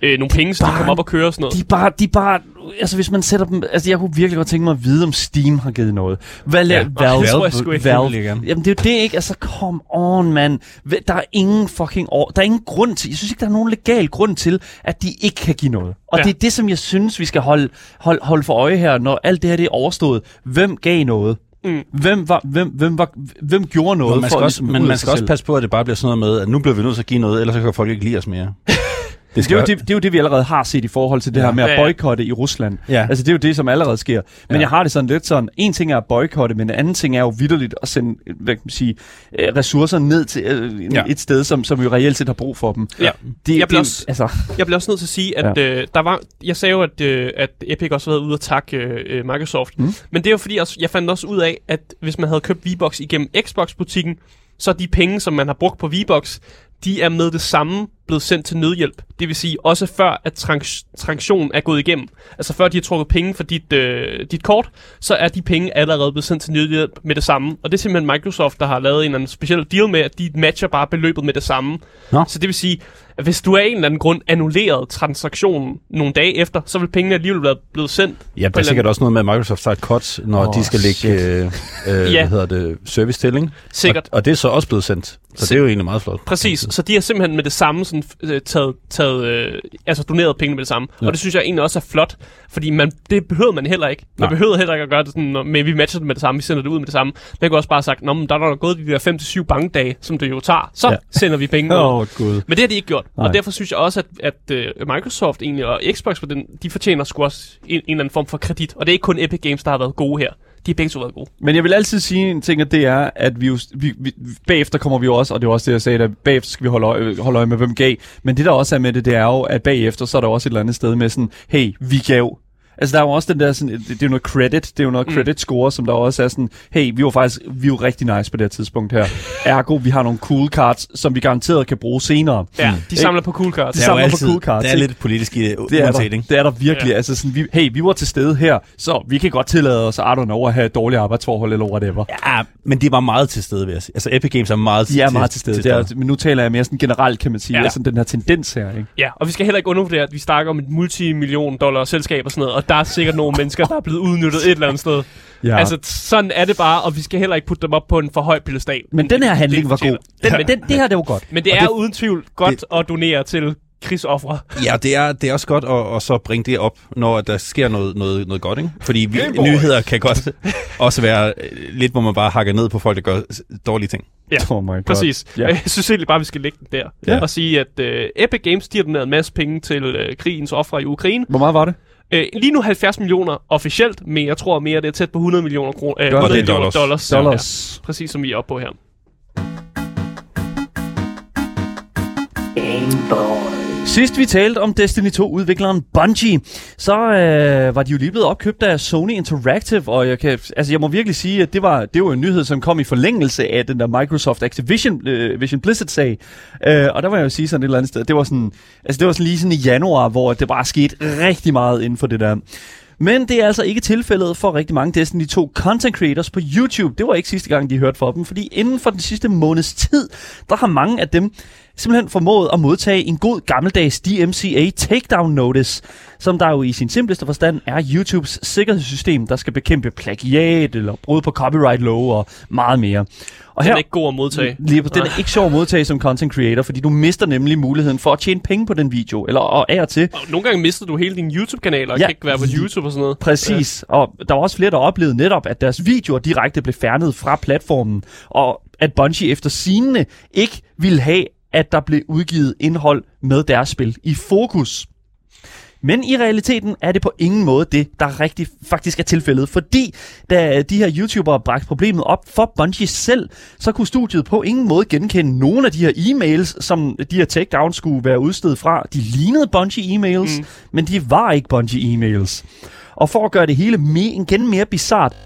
øh, nogle penge, så de Bare- kommer op og kører og sådan noget. De bare, de bare, altså hvis man sætter dem, altså jeg kunne virkelig godt tænke mig at vide, om Steam har givet noget. Hvad laver Ja, Valve? det tror jeg sgu ikke. Valve. Jamen det er jo det ikke, altså come on, man. Der er ingen fucking år, der er ingen grund til, jeg synes ikke, der er nogen legal grund til, at de ikke kan give noget. Og Ja. det er det, som jeg synes, vi skal holde, holde, holde for øje her, når alt det her det er overstået. Hvem gav noget? Mm. Hvem, var, hvem, hvem, var, hvem gjorde noget Men man for skal, at også, ligesom men man skal også passe på, at det bare bliver sådan noget med, at nu bliver vi nødt til at give noget, ellers så kan folk ikke lide os mere. Det Det er, jo det, det er jo det, vi allerede har set i forhold til det Ja. her med at boykotte i Rusland. Ja. Altså, det er jo det, som allerede sker. Men Ja. jeg har det sådan lidt sådan, en ting er at boykotte, men en anden ting er jo vidderligt at sende hvad kan man sige, øh, ressourcer ned til øh, Ja. et sted, som, som jo reelt set har brug for dem. Ja. Det, Jeg bliver det, også- altså, Jeg bliver også nødt til at sige, at ja. øh, der var, jeg sagde jo, at, øh, at Epic også har været ude at takke øh, Microsoft. Mm. Mm. Men det er jo fordi, også, jeg fandt også ud af, at hvis man havde købt V-Box igennem Xbox-butikken, så de penge, som man har brugt på V-Box, de er med det samme blevet sendt til nødhjælp. Det vil sige, også før at trans- transaktionen er gået igennem. Altså før de har trukket penge for dit, øh, dit kort, så er de penge allerede blevet sendt til nødhjælp med det samme. Og det er simpelthen Microsoft, der har lavet en eller anden speciel deal med, at de matcher bare beløbet med det samme. Nå. Så det vil sige, at hvis du af en eller anden grund annulleret transaktionen nogle dage efter, så vil pengene alligevel være blevet sendt. Ja, der er sikkert også noget med, at Microsoft tager et cut, når oh, de skal lægge øh, øh, Ja. hvad hedder det, service til, ikke? Sikkert. Og, og det er så også blevet sendt. Så Si- det er jo egentlig meget flot. Præcis, så de har simpelthen med det samme sådan, øh, taget, taget øh, altså doneret pengene med det samme. Ja. Og det synes jeg egentlig også er flot, fordi man, det behøver man heller ikke. Man Nej. behøver heller ikke at gøre det sådan, når- men vi matcher det med det samme, vi sender det ud med det samme. Man kunne også bare have sagt, Nå, men der er der gået de der 5-7 bankdage, som det jo tager, så ja. Sender vi pengene ud. oh. Men det har de ikke gjort, Nej. Og derfor synes jeg også, at, at uh, Microsoft egentlig og Xbox, for den, de fortjener sgu også en, en eller anden form for kredit. Og det er ikke kun Epic Games, der har været gode her. De har begge to været gode. Men jeg vil altid sige en ting, og det er, at vi, jo, vi, vi bagefter kommer vi jo også, og det er også det, jeg sagde, at bagefter skal vi holde øje, holde øje med, hvem gav. Men det der også er med det, det er jo, at bagefter, så er der også et eller andet sted med sådan, hey, vi gav Altså, der er jo også den der sådan, det, det er jo noget credit, det er jo noget Mm. credit score, som der også er sådan, hey, vi var faktisk, vi er jo rigtig nice på det her tidspunkt her. Ergo, vi har nogle cool cards, som vi garanteret kan bruge senere. Ja, Mm. de samler på cool cards. Det samler på cool cards, Det er lidt politisk i det, Det er, der, det er der virkelig. Ja. Altså sådan, vi, hey, vi var til stede her, så vi kan godt tillade os, I don't know, at have et dårligt arbejdsforhold eller whatever. Ja, men de var meget til stede, vil jeg sige. Altså, Epic Games er meget De er meget til stede. Til Det er, men nu taler jeg mere sådan generelt, kan man sige. Ja. Altså den her tendens her, ikke? Ja, og vi skal heller ikke undervurdere, at vi snakker om et multimillion dollar selskab og sådan noget, og der er sikkert nogle mennesker, der er blevet udnyttet et eller andet sted. Ja. Altså, sådan er det bare, og vi skal heller ikke putte dem op på en for høj pedestal. men den her Det- handling det var god. Den, men den, det her, det var godt. Men det Og er det- uden tvivl godt at donere til krigsoffre. Ja, det er, det er også godt at, at så bringe det op, når der sker noget, noget, noget godt, ikke? Fordi vi, nyheder kan godt også være øh, lidt, hvor man bare hakker ned på folk, der gør dårlige ting. Ja, oh my God. Præcis. Ja. Ja. Jeg synes egentlig bare, vi skal lægge den der. Ja. Og sige, at uh, Epic Games, de har doneret en masse penge til uh, krigens ofre i Ukraine. Hvor meget var det? Uh, lige nu 70 millioner officielt, men jeg tror mere, det er tæt på 100 millioner kroner. Uh, 100 Og det er millioner dollars. dollars. Dollars. Ja, præcis som vi er oppe på her. Sidst vi talte om Destiny 2-udvikleren Bungie, så øh, var de jo lige blevet opkøbt af Sony Interactive, og jeg, kan, altså jeg må virkelig sige, at det var, det var en nyhed, som kom i forlængelse af den der Microsoft Activision øh, Vision Blizzard-sag. Øh, og der var jeg jo sige sådan et eller andet sted, det var sådan, altså det var sådan lige sådan i januar, hvor det bare skete rigtig meget inden for det der. Men det er altså ikke tilfældet for rigtig mange Destiny 2 content creators på YouTube. Det var ikke sidste gang, de hørte for dem, fordi inden for den sidste måneds tid, der har mange af dem simpelthen formået at modtage en god gammeldags DMCA takedown notice, som der jo i sin simpleste forstand er YouTubes sikkerhedssystem, der skal bekæmpe plagiat eller brud på copyright lov og meget mere. Og Den er ikke god at modtage. Lige, den er ikke sjov at modtage som content creator, fordi du mister nemlig muligheden for at tjene penge på den video, eller og af og til. Og nogle gange mister du hele din YouTube-kanal, og Ja. kan ikke være på YouTube og sådan noget. Præcis, ja. og der var også flere, der oplevede netop, at deres videoer direkte blev fjernet fra platformen, og at Bungie efter sigende ikke ville have, at der blev udgivet indhold med deres spil i fokus. Men i realiteten er det på ingen måde det, der rigtig faktisk er tilfældet, fordi da de her YouTubere bragte problemet op for Bungie selv, så kunne studiet på ingen måde genkende nogen af de her e-mails, som de her takedowns skulle være udstedet fra. De lignede Bungie-e-mails, mm. men de var ikke Bungie-e-mails. Og for at gøre det hele me- igen mere bizart,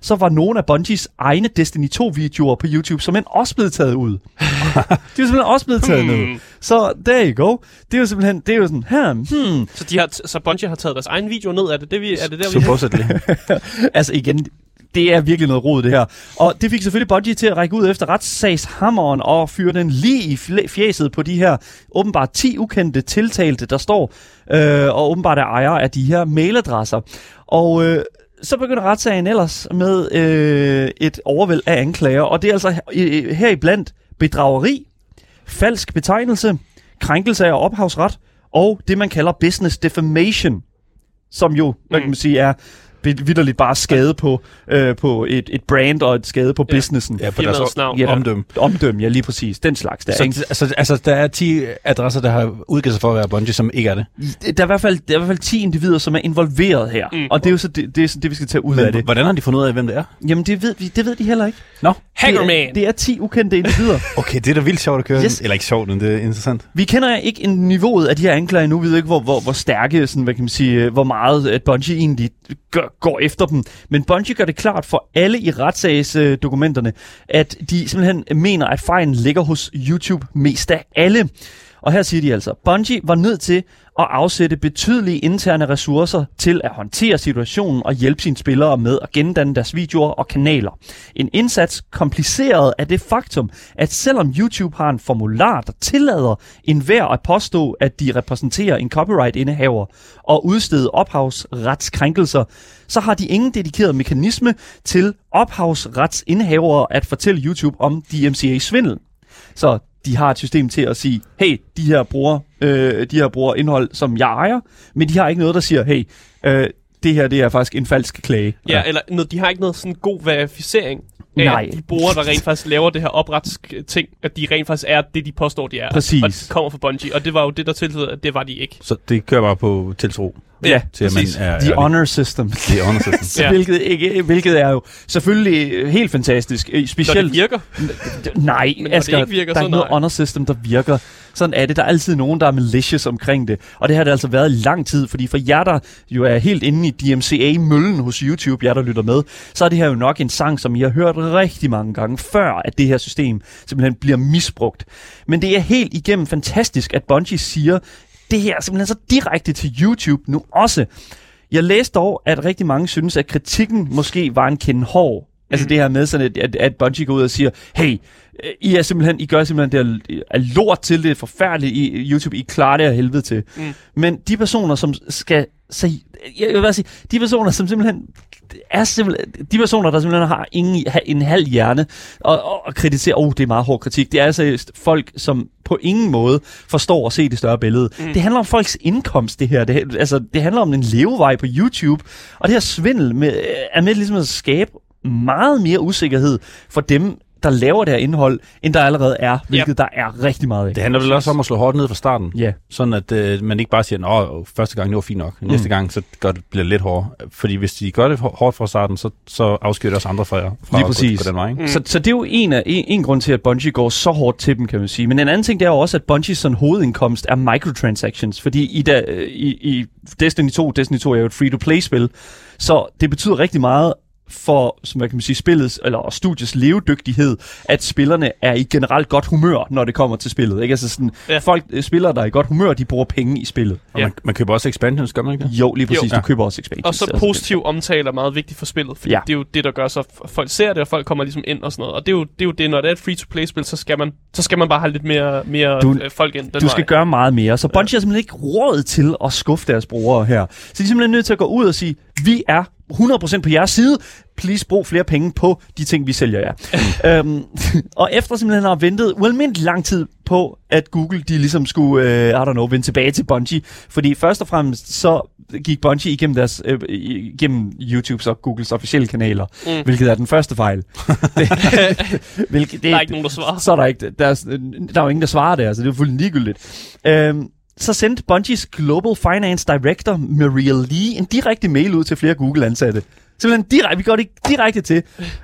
så var nogle af Bungies egne Destiny 2-videoer på YouTube som også blevet taget ud. de er simpelthen også blevet taget Hmm. ned. Så there you go. Det er jo simpelthen, det er jo sådan, her, hmm, Så, de har, så Bungie har taget deres egen video ned. Er det, det, vi, er det der, vi Supposedly. altså igen, det er virkelig noget rod det her. Og det fik selvfølgelig Bungie til at række ud efter retssagshammeren og fyre den lige i fjeset på de her åbenbart 10 ukendte tiltalte, der står øh, og åbenbart er ejere af de her mailadresser. Og øh, så begynder retssagen ellers med øh, et overvæld af anklager, og det er altså her, heriblandt bedrageri, falsk betegnelse, krænkelse af ophavsret og det, man kalder business defamation, som jo, kan man sige, er vidderligt bare skade på, øh, på et, et brand og et skade på Ja. businessen. ja, på deres navn. Ja, omdømme. Omdømme, ja lige præcis. Den slags der. Så, ikke? altså, altså, der er 10 adresser, der har udgivet sig for at være Bungie, som ikke er det. Der er, i hvert fald, der er i hvert fald 10 individer, som er involveret her. Mm. Og det er jo så det, det, er så det, vi skal tage ud af Men det. hvordan har de fundet ud af, hvem det er? Jamen, det ved, vi, det ved de heller ikke. Nå, Hackerman! Det er, det er 10 ukendte individer. okay, det er da vildt sjovt at køre. Yes. Eller ikke sjovt, men det er interessant. Vi kender ikke en niveauet af de her anklager endnu. Vi ved ikke, hvor, hvor, hvor stærke, sådan, hvad kan man sige, øh, hvor meget at Bungie egentlig gør, går efter dem. Men Bungie gør det klart for alle i retssagsdokumenterne, at de simpelthen mener, at fejlen ligger hos YouTube mest af alle. Og her siger de altså, Bungie var nødt til at afsætte betydelige interne ressourcer til at håndtere situationen og hjælpe sine spillere med at gendanne deres videoer og kanaler. En indsats kompliceret af det faktum, at selvom YouTube har en formular, der tillader enhver at påstå, at de repræsenterer en copyright-indehaver og udstede ophavsretskrænkelser, så har de ingen dedikeret mekanisme til ophavsretsindehavere at fortælle YouTube om DMCA-svindel. Så de har et system til at sige, hey, de her bruger, øh, de her bruger indhold, som jeg ejer, men de har ikke noget, der siger, hey, øh, det her det er faktisk en falsk klage. Ja, eller noget, de har ikke noget sådan god verificering af, Nej. at de brugere, der rent faktisk laver det her opretsk ting, at de rent faktisk er det, de påstår, de er. Præcis. Og de kommer fra Bungie, og det var jo det, der tilføjede, at det var de ikke. Så det kører bare på tiltro Ja, til, at man præcis. er The honor system. The honor system. Ja. Ja. Hvilket, ikke, hvilket er jo selvfølgelig helt fantastisk. Øh, Når Specielt, det virker. nej, Men når det Asger, ikke virker, der er ikke noget nej. honor system, der virker. Sådan er det. Der er altid nogen, der er malicious omkring det. Og det har det altså været i lang tid, fordi for jer, der jo er helt inde i DMCA-møllen hos YouTube, jer, der lytter med, så er det her jo nok en sang, som I har hørt rigtig mange gange, før at det her system simpelthen bliver misbrugt. Men det er helt igennem fantastisk, at Bungie siger, det her er simpelthen så direkte til YouTube nu også. Jeg læste dog, at rigtig mange synes, at kritikken måske var en kende hård. Altså det her med sådan, at, at, at Bungie går ud og siger, hey, øh, I, er simpelthen, I gør simpelthen det er, er lort til, det er forfærdeligt i YouTube, I klarer det af helvede til. Mm. Men de personer, som skal... Så, jeg vil bare sige, de personer, som simpelthen er simpelthen, de personer, der simpelthen har ingen, en halv hjerne og, og, og kritiserer, oh, det er meget hård kritik. Det er altså folk, som på ingen måde forstår at se det større billede. Mm. Det handler om folks indkomst, det her. Det, altså, det handler om en levevej på YouTube. Og det her svindel med, er med ligesom at skabe meget mere usikkerhed for dem, der laver det her indhold, end der allerede er, hvilket der er rigtig meget af. Det handler vel også om at slå hårdt ned fra starten. Ja. Sådan at øh, man ikke bare siger, at første gang det var fint nok. Næste gang så gør det, bliver det lidt hårdere. Fordi hvis de gør det hår- hårdt fra starten, så, så afskyr det også andre fra jer. Fra Lige at gå- præcis. Gå den vej, ikke? Mm. Så, så det er jo en, af, en, en grund til, at Bungie går så hårdt til dem, kan man sige. Men en anden ting, det er jo også, at Bungies sådan hovedindkomst er microtransactions. Fordi i, da, i, i Destiny 2, Destiny 2 er jo et free-to-play-spil, så det betyder rigtig meget for, som hvad kan man sige, spillets, eller studiets levedygtighed, at spillerne er i generelt godt humør, når det kommer til spillet. Ikke? Altså sådan, ja. Ja. folk, øh, spillere, der er i godt humør, de bruger penge i spillet. Og Ja. man, man køber også expansions, gør man ikke det? Jo, lige præcis. Jo. Du køber også expansions. Og så Altså, positiv omtale er meget vigtigt for spillet, fordi Ja. ja. det er jo det, der gør så, at folk ser det, og folk kommer ligesom ind og sådan noget. Og det er jo det, er jo det når det er et free-to-play-spil, så skal man, så skal man bare have lidt mere, mere Du- du, folk ind den Du skal vej. gøre meget mere. Så Bungie har simpelthen ikke råd til at skuffe deres brugere her. Så de er simpelthen nødt til at gå ud og sige, vi er 100% på jeres side. Please brug flere penge på de ting, vi sælger jer. øhm, og efter simpelthen har ventet ualmindeligt lang tid på, at Google de ligesom skulle, øh, I don't know, vende tilbage til Bungie. Fordi først og fremmest så gik Bungie igennem, deres, øh, igennem YouTubes og Googles officielle kanaler, mm. Hvilket er den første fejl. det, hvilket, det, Der er ikke nogen, der svarer. så er der ikke, der er, der er jo ingen, der svarer der, så det er jo fuldstændig ligegyldigt. Øhm, så sendte Bungies Global Finance Director, Maria Lee, en direkte mail ud til flere Google-ansatte. Simpelthen direkte, vi går det direkte til,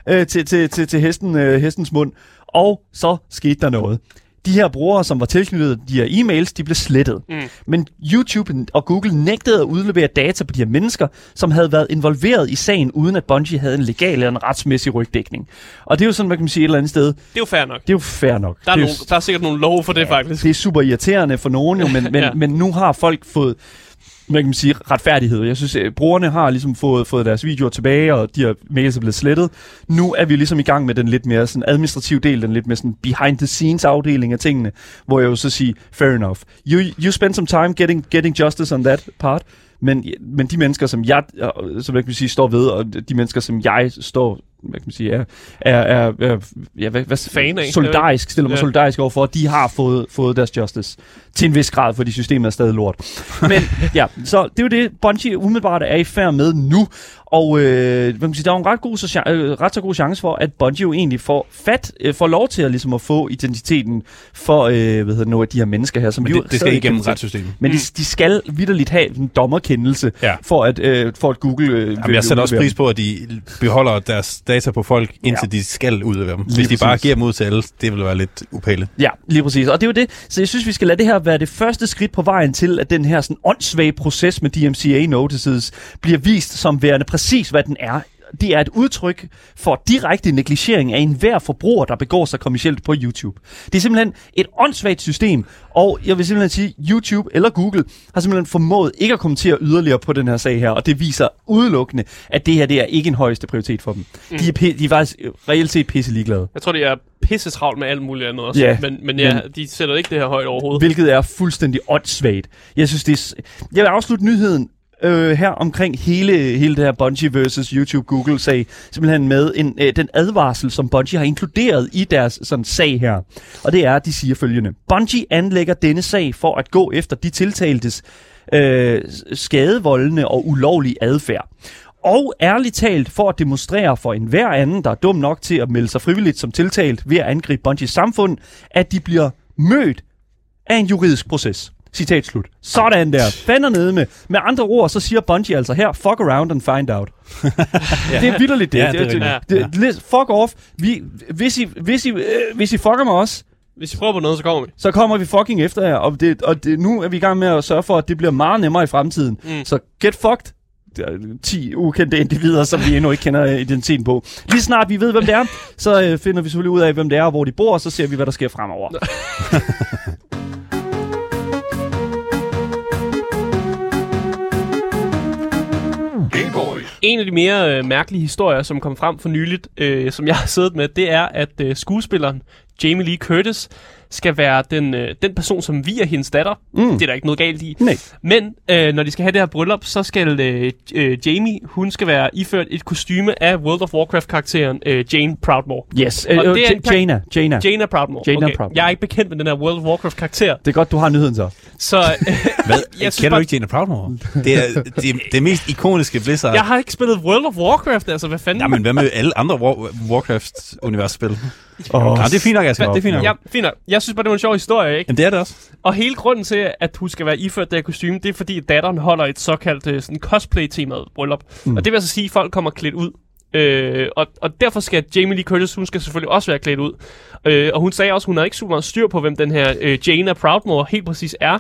øh, til, til, til, til hesten, øh, hestens mund. Og så skete der noget. De her brugere, som var tilknyttet de her e-mails, de blev slettet. Mm. Men YouTube og Google nægtede at udlevere data på de her mennesker, som havde været involveret i sagen, uden at Bungie havde en legal eller en retsmæssig rygdækning. Og det er jo sådan, man kan sige et eller andet sted, Det er jo fair nok. det er jo fair nok. Der er, det er nogle, der er sikkert nogle lov for det, faktisk. det er super irriterende for nogen jo, men, men, ja. Ja. men nu har folk fået hvad kan man sige, retfærdighed. Jeg synes, at brugerne har ligesom fået, fået deres videoer tilbage, og de her mails er blevet slettet. Nu er vi ligesom i gang med den lidt mere sådan administrative del, den lidt mere sådan behind the scenes afdeling af tingene, hvor jeg jo så siger, fair enough. You, you spend some time getting, getting justice on that part, men, men de mennesker, som jeg som hvad kan sige, står ved, og de mennesker, som jeg står hvad kan man sige, er, er, er, er ja, hvad, hvad, Fan af. solidarisk, stiller mig Ja. solidarisk overfor, at de har fået, fået deres justice til en vis grad, fordi systemet er stadig lort. Men ja, så det er jo det, Bungie umiddelbart er i færd med nu. Og øh, hvad kan man sige, der er jo en ret, god, så, øh, ret så god chance for, at Bungie jo egentlig får fat, øh, får lov til at, ligesom at få identiteten for øh, hvad hedder det, nogle af de her mennesker her. Som Men det, det skal igennem retssystemet. Men de, de skal vidderligt have en dommerkendelse, Ja. for, at, øh, for at Google... Øh, Jamen, jeg sætter også pris på, at de beholder deres data på folk, indtil Ja. de skal udlevere dem. Hvis Lige de bare præcis. giver dem ud til alle, det vil være lidt upæle. Ja, lige præcis. Og det er jo det. Så jeg synes, vi skal lade det her være det første skridt på vejen til, at den her sådan åndssvage proces med DMCA notices bliver vist som værende præcis, hvad den er. Det er et udtryk for direkte negligering af enhver forbruger, der begår sig kommercielt på YouTube. Det er simpelthen et åndssvagt system, og jeg vil simpelthen sige, YouTube eller Google har simpelthen formået ikke at kommentere yderligere på den her sag her, og det viser udelukkende, at det her det er ikke en højeste prioritet for dem. Mm. De, er, pi- de er faktisk øh, reelt set pisse ligeglade. Jeg tror, det er pisse travlt med alt muligt andet også. Ja, men, men ja, men- de sætter ikke det her højt overhovedet. Hvilket er fuldstændig åndssvagt. Jeg synes, det er... Jeg vil afslutte nyheden øh, her omkring hele, hele det her Bungie versus YouTube Google sag, simpelthen med en, øh, den advarsel, som Bungie har inkluderet i deres sådan, sag her. Og det er, at de siger følgende. Bungie anlægger denne sag for at gå efter de tiltaltes øh, skadevoldende og ulovlige adfærd. Og ærligt talt for at demonstrere for enhver anden, der er dum nok til at melde sig frivilligt som tiltalt ved at angribe Bungies samfund, at de bliver mødt af en juridisk proces. Citat slut. Sådan der. Fanden nede med. Med andre ord, så siger Bungie altså her, fuck around and find out. ja. Det er vildt det. Ja, det er det, rigtigt. det, det, det, fuck off. Vi, hvis, I, hvis, I, øh, hvis I fucker med os, Hvis I prøver på noget, så kommer vi. så kommer vi fucking efter jer. Og, det, og det, nu er vi i gang med at sørge for, at det bliver meget nemmere i fremtiden. Mm. Så get fucked. Der er 10 ukendte individer, som vi endnu ikke kender identiteten på. Lige snart vi ved, hvem det er, så øh, finder vi selvfølgelig ud af, hvem det er og hvor de bor, og så ser vi, hvad der sker fremover. En af de mere øh, mærkelige historier, som kom frem for nyligt, øh, som jeg har siddet med, det er, at øh, skuespilleren Jamie Lee Curtis skal være den, øh, den person, som viger hendes datter. Mm. Det er der ikke noget galt i. Nej. Men øh, når de skal have det her bryllup, så skal øh, øh, Jamie, hun skal være iført et kostyme af World of Warcraft-karakteren øh, Jane Proudmore. Yes, øh, Og øh, det er Jaina, Jaina. Jana Proudmore. Jaina okay. Proudmoore. Jeg er ikke bekendt med den her World of Warcraft-karakter. Det er godt, du har nyheden så. Så øh, Hvad? Jeg Kender bare- du ikke Jane Proudmore? Det er det, det mest ikoniske Blizzard. jeg har ikke spillet World of Warcraft, altså hvad fanden? Jamen, hvad med alle andre War- Warcraft-universspil? Oh, Ja, det er fint nok, altså. Det er fint nok. Ja, fint nok. Jeg synes bare, det var en sjov historie, ikke? Jamen, det er det også. Og hele grunden til, at hun skal være iført det her kostume, det er fordi, at datteren holder et såkaldt øh, sådan cosplay-temaet bryllup. Mm. Og det vil altså sige, at folk kommer klædt ud. Øh, og, og derfor skal Jamie Lee Curtis, hun skal selvfølgelig også være klædt ud. Øh, og hun sagde også, at hun havde ikke super meget styr på, hvem den her øh, Jaina Proudmore helt præcis er.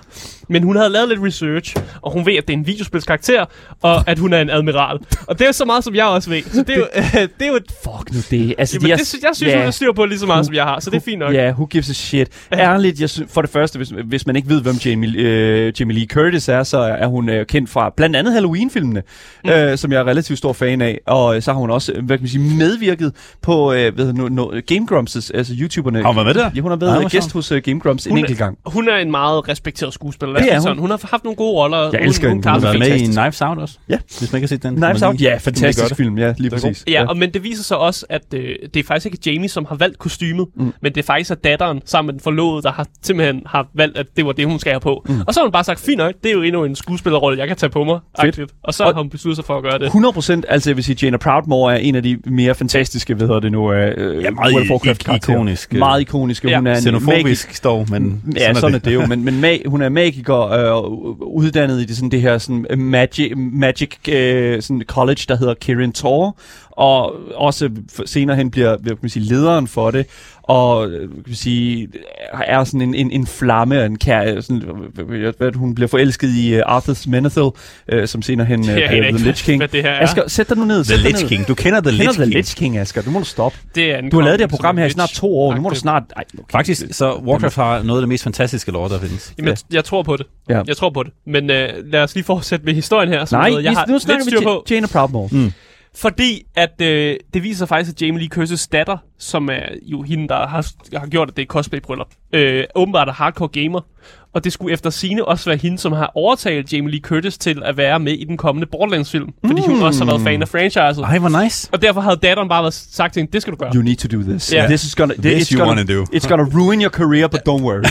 Men hun havde lavet lidt research, og hun ved, at det er en videospilskarakter, og at hun er en admiral. Og det er så meget, som jeg også ved. Så det er jo, øh, det er jo et... Fuck nu det. Altså, Jamen, de er- det, jeg synes, ja. hun har styr på lige så meget, som jeg har, så det er fint nok. Ja, who gives a shit. Ærligt, jeg synes, for det første, hvis, hvis man ikke ved, hvem Jamie, øh, Jamie Lee Curtis er, så er hun øh, kendt fra blandt andet Halloween-filmene, mm. øh, som jeg er relativt stor fan af. Og øh, så har hun også, øh, hvad kan man sige, medvirket på øh, ved, no, no, Game Grumps, altså YouTuberne. Har hun været med der? Ja, hun har været hvor gæst hos uh, Game Grumps en Hun er- enkelt gang. Hun er en meget respekteret skuespiller. Det er sige sådan. hun. hun har haft nogle gode roller. Jeg elsker hende. Hun Hun har været med i. Knives Out også. Ja. Hvis man ikke har set den. Knives Out, ja, fantastisk film, ja, lige præcis. Ja, og, men det viser sig også, at øh, det er faktisk ikke Jamie, som har valgt kostymet, mm. men det er faktisk er datteren sammen med den forlovede, der har simpelthen har valgt, at det var det, hun skal have på. Mm. Og så har hun bare sagt, fint nok, det er jo endnu en skuespillerrolle, jeg kan tage på mig. Fedt. Og så Og- har hun besluttet sig for at gøre det. 100 procent, altså jeg vil sige, Jaina Proudmore er en af de mere fantastiske, hvad hedder det nu, øh, Ja, meget World of Warcraft ik- ikonisk, Meget ikonisk. ja, Hun er Xenofobisk dog, men Ja, sådan er det jo, men, men mag, hun er magiker, øh, uddannet i det, sådan, det her sådan, øh, magic, magic øh, sådan college, der hedder Kirin Tor, og også senere hen bliver hvad kan man sige, lederen for det, og øh, kan man sige, er sådan en, en, en flamme, en kær, sådan, hvad, hvad, hun bliver forelsket i uh, Arthur Menethil, øh, som senere hen uh, bliver The Lich King. hvad det her er. Asger, sæt dig nu ned. The Lich. King. Du kender The Lich The King. Lich King, Asger. Du må du stoppe. Det er Du har lavet det her program her er i snart to år. Nu må du snart... Ej, okay. Faktisk, så Warcraft har noget af det mest fantastiske lore, der findes. Jamen, jeg, jeg tror på det. Ja. Jeg tror på det. Men øh, lad os lige fortsætte med historien her. som Nej, noget, jeg har nu snakker vi. Ja- Jaina Proudmore. Mm. Fordi at øh, det viser sig faktisk, at Jamie Lee Curtis datter, som er jo hende, der har, har gjort, at det er cosplay-bryllup, øh, åbenbart er hardcore gamer. Og det skulle efter sine også være hende, som har overtalt Jamie Lee Curtis til at være med i den kommende Borderlands-film. Fordi hun også har været fan af franchiset. Ej, hvor nice. Og derfor havde datteren bare været sagt til hende, det skal du gøre. You need to do this. Ja. This is gonna, This it's you gonna, wanna do. It's gonna ruin your career, but don't worry.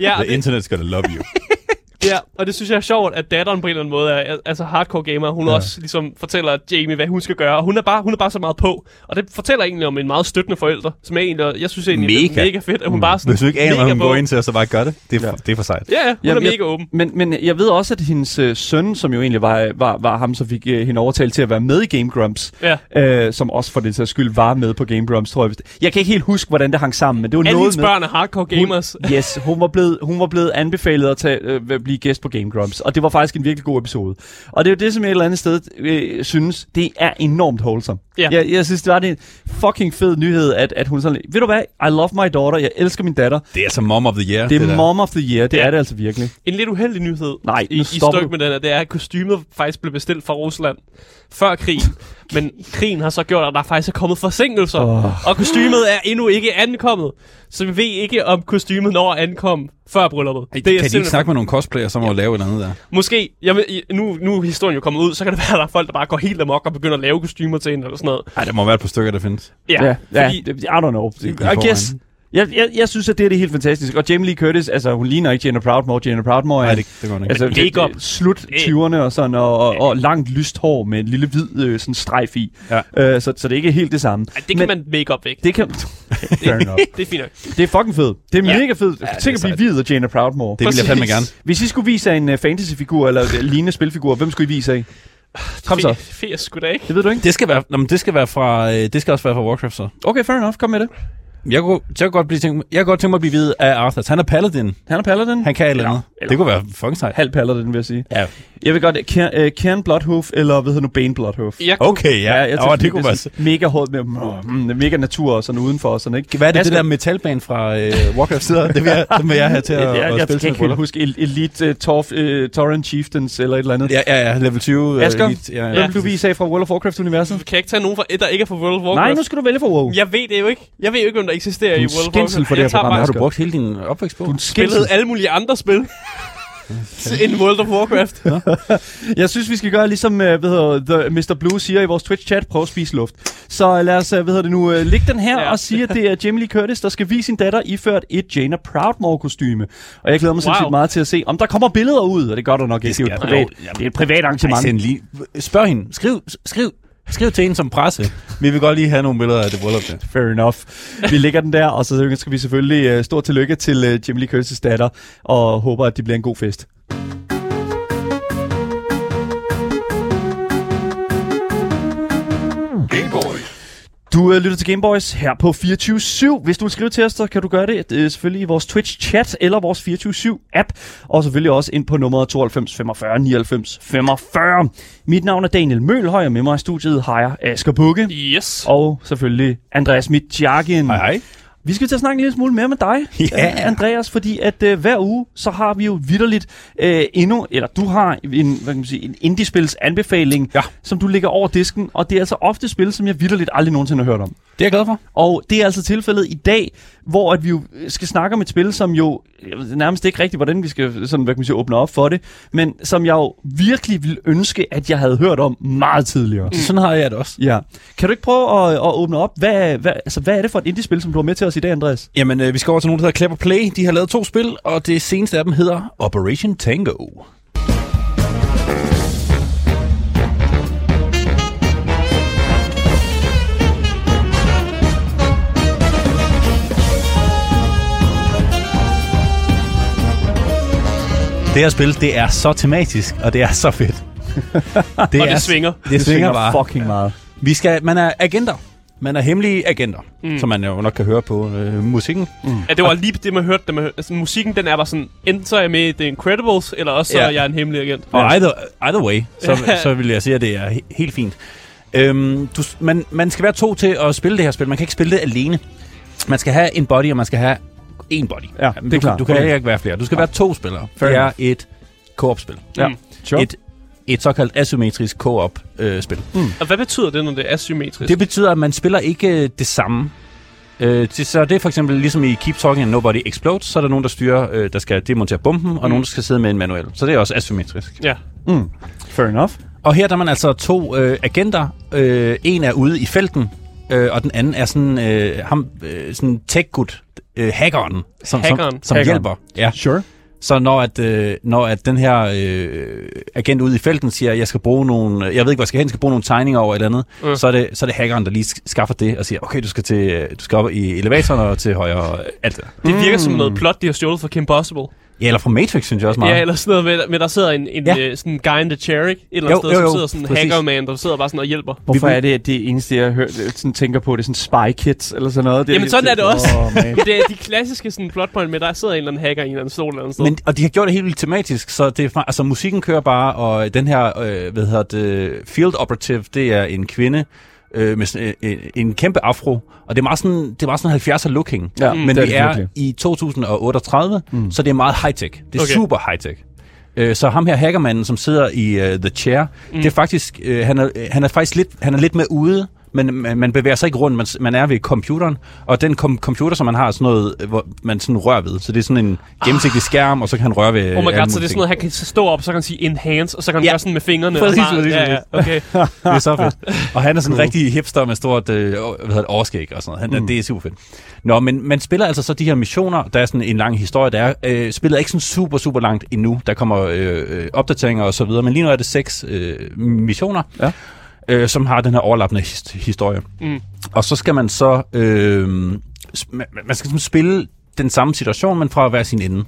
Ja, og det, internet's gonna love you. ja, og det synes jeg er sjovt, at datteren på en eller anden måde er altså hardcore gamer. Hun ja. også ligesom fortæller Jamie, hvad hun skal gøre. Og hun er, bare, hun er bare så meget på. Og det fortæller egentlig om en meget støttende forælder, som er egentlig, jeg synes egentlig, det er Mega. mega fedt, at hun bare sådan Hvis du ikke aner, hvad mega hun på. går ind til, så bare gør det. Det er, Ja. for, det er for sejt. Ja, ja, hun Jamen, er mega åben. men, men jeg ved også, at hendes øh, søn, som jo egentlig var, var, var ham, som fik øh, hende overtalt til at være med i Game Grumps, Ja. øh, som også for det sags skyld var med på Game Grumps, tror jeg. Jeg kan ikke helt huske, hvordan det hang sammen, men det var Alle noget med... børn er hardcore gamers. Hun, yes, hun var, blevet, hun var blevet anbefalet at tage, øh, at blive gæst på Game Grumps, og det var faktisk en virkelig god episode. Og det er jo det, som jeg et eller andet sted øh, synes, det er enormt wholesome. Ja. Jeg, jeg synes, det var en fucking fed nyhed, at, at hun sådan, ved du hvad, I love my daughter, jeg elsker min datter. Det er altså mom of the year. Det er der. mom of the year, det Ja. er det altså virkelig. En lidt uheldig nyhed Nej, i, i stopper styk du. med den her, det er, at kostymet faktisk blev bestilt fra Rusland før krigen. Men krigen har så gjort, at der faktisk er kommet forsinkelser. Åh. Og kostymet er endnu ikke ankommet. Så vi ved ikke, om kostymet når at ankomme før brylluppet. Ej, kan de ikke snakke med nogle cosplayere, som må lave et eller andet der? Måske, jeg vil, nu, nu er historien jo kommet ud, så kan det være, at der er folk, der bare går helt amok og begynder at lave kostymer til hende eller sådan noget. Nej, der må være et par stykker, der findes. Ja, ja, fordi, det- I don't know. i I guess. Jeg, jeg, jeg synes, at det er det helt fantastisk. Og Jamie Lee Curtis, altså hun ligner ikke Jenna Proudmore. Jenna Proudmore er Nej, det, det går ikke. altså, Men det, makeup. det, slut Det- 20'erne og sådan, og, og, og langt lyst hår med en lille hvid øh, sådan strejf i. Ja. Øh, så, så det er ikke helt det samme. ej, det kan man make up væk. Det kan... Fair enough. Det er fint nok. Det er fucking fedt. Det er Ja. mega fedt. Ja, Tænk at blive hvid af Jenna Proudmore. Det vil jeg fandme gerne. Hvis I skulle vise af en uh, fantasyfigur eller uh, lignende spilfigur, hvem skulle I vise af? Kom så. Fe sgu da ikke. Det ved du ikke? Det skal, være, nå, men det skal være fra, øh, det skal også være fra Warcraft, så. Okay, fair enough. Kom med det. Jeg kunne, jeg kunne godt blive tænkt, jeg kunne godt tænke mig at blive videt af Arthur. Han er paladin. Han er paladin. Han kan et eller andet. eller- Det kunne være fucking sejt. Halv paladin, vil jeg sige. Ja. Jeg vil godt... Kern, uh, Kern Bloodhoof, eller hvad hedder nu, Bane Bloodhoof. Jeg kunne, Okay, ja. jeg ja tænker, oh, det kunne er være... sådan Mega hårdt med mm, mega natur og sådan udenfor og sådan, ikke? Hvad er det, Jeg det skal- der metalband fra øh, Warcraft sider? Det vil jeg, det vil jeg have til at, Jeg, at, jeg, jeg spille skal til ikke huske El- Elite uh, Torf, uh, Torrent Chieftains eller et eller andet. Ja, ja, ja, level 20. øh, Asger? elite, ja, Hvem ja. vil du vise af fra World of Warcraft-universet? kan jeg ikke tage nogen, fra, der ikke er fra World of Warcraft? Nej, nu skal du vælge for WoW. Jeg ved det jo ikke. Jeg ved jo ikke, om der eksisterer Du er i World of Warcraft. for det her program, har du brugt hele din opvækst på? Du er skændsel. alle mulige andre spil. end World of Warcraft. Jeg synes, vi skal gøre ligesom uh, hvad hedder, the, Mr. Blue siger i vores Twitch-chat. Prøv at spise luft. Så lad os uh, hvad hedder det nu, lægge den her Ja. og sige, at det er Jamie Lee Curtis, der skal vise sin datter iført et Jaina Proudmore-kostyme. Og jeg glæder mig Wow. sindssygt meget til at se, om der kommer billeder ud. Og det gør der nok ikke. Det er privat, det er et privat Ej, arrangement. send lige. Spørg hende. Skriv, skriv, skriv til hende som presse. Vi vil godt lige have nogle billeder af det bryllup der. Fair enough. Vi lægger den der, og så skal vi selvfølgelig uh, stort tillykke til uh, Jamie Lee Curtis' datter, og håber, at det bliver en god fest. Du øh, lytter til Gameboys her på 24-7. Hvis du vil skrive til os, så kan du gøre det øh, selvfølgelig i vores Twitch-chat eller vores 24-7-app. Og selvfølgelig også ind på nummeret 92 45 99 45. Mit navn er Daniel Mølhøj, og med mig i studiet har jeg Asger Bukke. Yes. Og selvfølgelig Andreas Mitjagen. Hej, hej. Vi skal til at snakke en lille smule mere med dig, øh, Andreas, fordi at øh, hver uge, så har vi jo vidderligt øh, endnu, eller du har en, hvad kan man sige, en indie-spils anbefaling, Ja. som du lægger over disken, og det er altså ofte spil, som jeg vidderligt aldrig nogensinde har hørt om. Det er jeg glad for. Og det er altså tilfældet i dag, hvor at vi jo skal snakke om et spil, som jo nærmest ikke rigtigt, hvordan vi skal sådan, hvad kan man sige, åbne op for det, men som jeg jo virkelig ville ønske, at jeg havde hørt om meget tidligere. Mm. Sådan har jeg det også. Ja. Kan du ikke prøve at, at åbne op? Hvad, hvad, altså, hvad er det for et indie-spil, som du har med til os i dag, Andreas? Jamen, øh, vi skal over til nogen, der hedder Clever Play. De har lavet to spil, og det seneste af dem hedder Operation Tango. Det her spil, det er så tematisk, og det er så fedt. Det, Og det svinger. Det, svinger bare. fucking meget. Vi skal, man er agenter. Man er hemmelige agenter, mm. som man jo nok kan høre på øh, musikken. Ja, det var lige det, man hørte. Det, man hørte. Altså, musikken, den er bare sådan, enten så er jeg med i The Incredibles, eller også så Ja. er jeg en hemmelig agent. Og either, either way, så, så vil jeg sige, at det er he- helt fint. Øhm, du, man, man skal være to til at spille det her spil. Man kan ikke spille det alene. Man skal have en body, og man skal have en body. Ja, det er du, klart. Du kan Okay. ikke være flere. Du skal være to spillere. Fair det er enough. et co-op-spil. Ja. Mm. Sure. Et, et såkaldt asymmetrisk co-op-spil. Og hvad betyder det, når det er asymmetrisk? Det betyder, at man spiller ikke det samme. Øh, det, så det er for eksempel ligesom i Keep Talking and Nobody Explodes, så er der nogen, der styrer, øh, der skal demontere bomben, og Mm. nogen, der skal sidde med en manuel. Så det er også asymmetrisk. Ja. Mm. Fair enough. Og her der er man altså to øh, agenter. Øh, en er ude i felten, øh, og den anden er sådan, øh, ham, øh, sådan tech-gut, øh, hackeren, som, Hackeren. som, som Hackeren. hjælper. Ja. Sure. Så når, at, øh, når at den her øh, agent ude i felten siger, at jeg skal bruge nogle, jeg ved ikke, hvor jeg skal hen, skal bruge nogle tegninger over et eller andet, Mm. så, er det, så er det hackeren, der lige sk- skaffer det og siger, okay, du skal, til, øh, du skal op i elevatoren og til højre og alt det. Det virker som Mm. noget plot, de har stjålet fra Kim Possible. Ja, eller fra Matrix, synes jeg også meget. Ja, eller sådan noget med, med der sidder en, en Ja. øh, sådan guy in the chair, ikke? Et eller Jo, andet sted, jo, som jo, sidder sådan en hackerman, der sidder bare sådan og hjælper. Hvorfor er det, at det eneste, jeg hører, sådan tænker på, det er sådan spy kits eller sådan noget? Det Jamen, sådan er det også. Oh, man. Det er de klassiske sådan, plotpoint med, der sidder en eller anden hacker i en eller anden stol eller andet sted. Men, og de har gjort det helt vildt tematisk, så det er, altså, musikken kører bare, og den her, øh, hvad hedder det, field operative, det er en kvinde, øh, med sådan, øh, en kæmpe afro, og det er meget sådan, det er meget sådan 70'er looking. Ja, Men det er vi det er virkelig. i 2038, mm. så det er meget high-tech. Det er Okay. super high-tech. Øh, Så ham her hackermanden, som sidder i uh, The Chair, mm. det er faktisk, uh, han, er, han er faktisk lidt, han er lidt med ude, men man, man bevæger sig ikke rundt, man, man er ved computeren, og den kom, computer, som man har, er sådan noget, hvor man sådan rører ved. Så det er sådan en gennemsigtig skærm, og så kan han røre ved Oh my god, så det er sådan noget, han kan stå op, så kan han sige enhance, og så kan han Ja. gøre sådan med fingrene. Præcis, og præcis, ja, ja, okay. Det er så fedt. Og han er sådan en rigtig hipster med stort øh, hvad hedder det, overskæg og sådan noget. Han, mm. Det er super fedt. Nå, men man spiller altså så de her missioner. Der er sådan en lang historie. Der er øh, spillet er ikke sådan super, super langt endnu. Der kommer øh, øh, opdateringer og så videre. Men lige nu er det seks øh, missioner, Ja. Øh, som har den her overlappende his- historie. Mm. Og så skal man så... Øh, man, skal sådan spille den samme situation, men fra hver sin ende.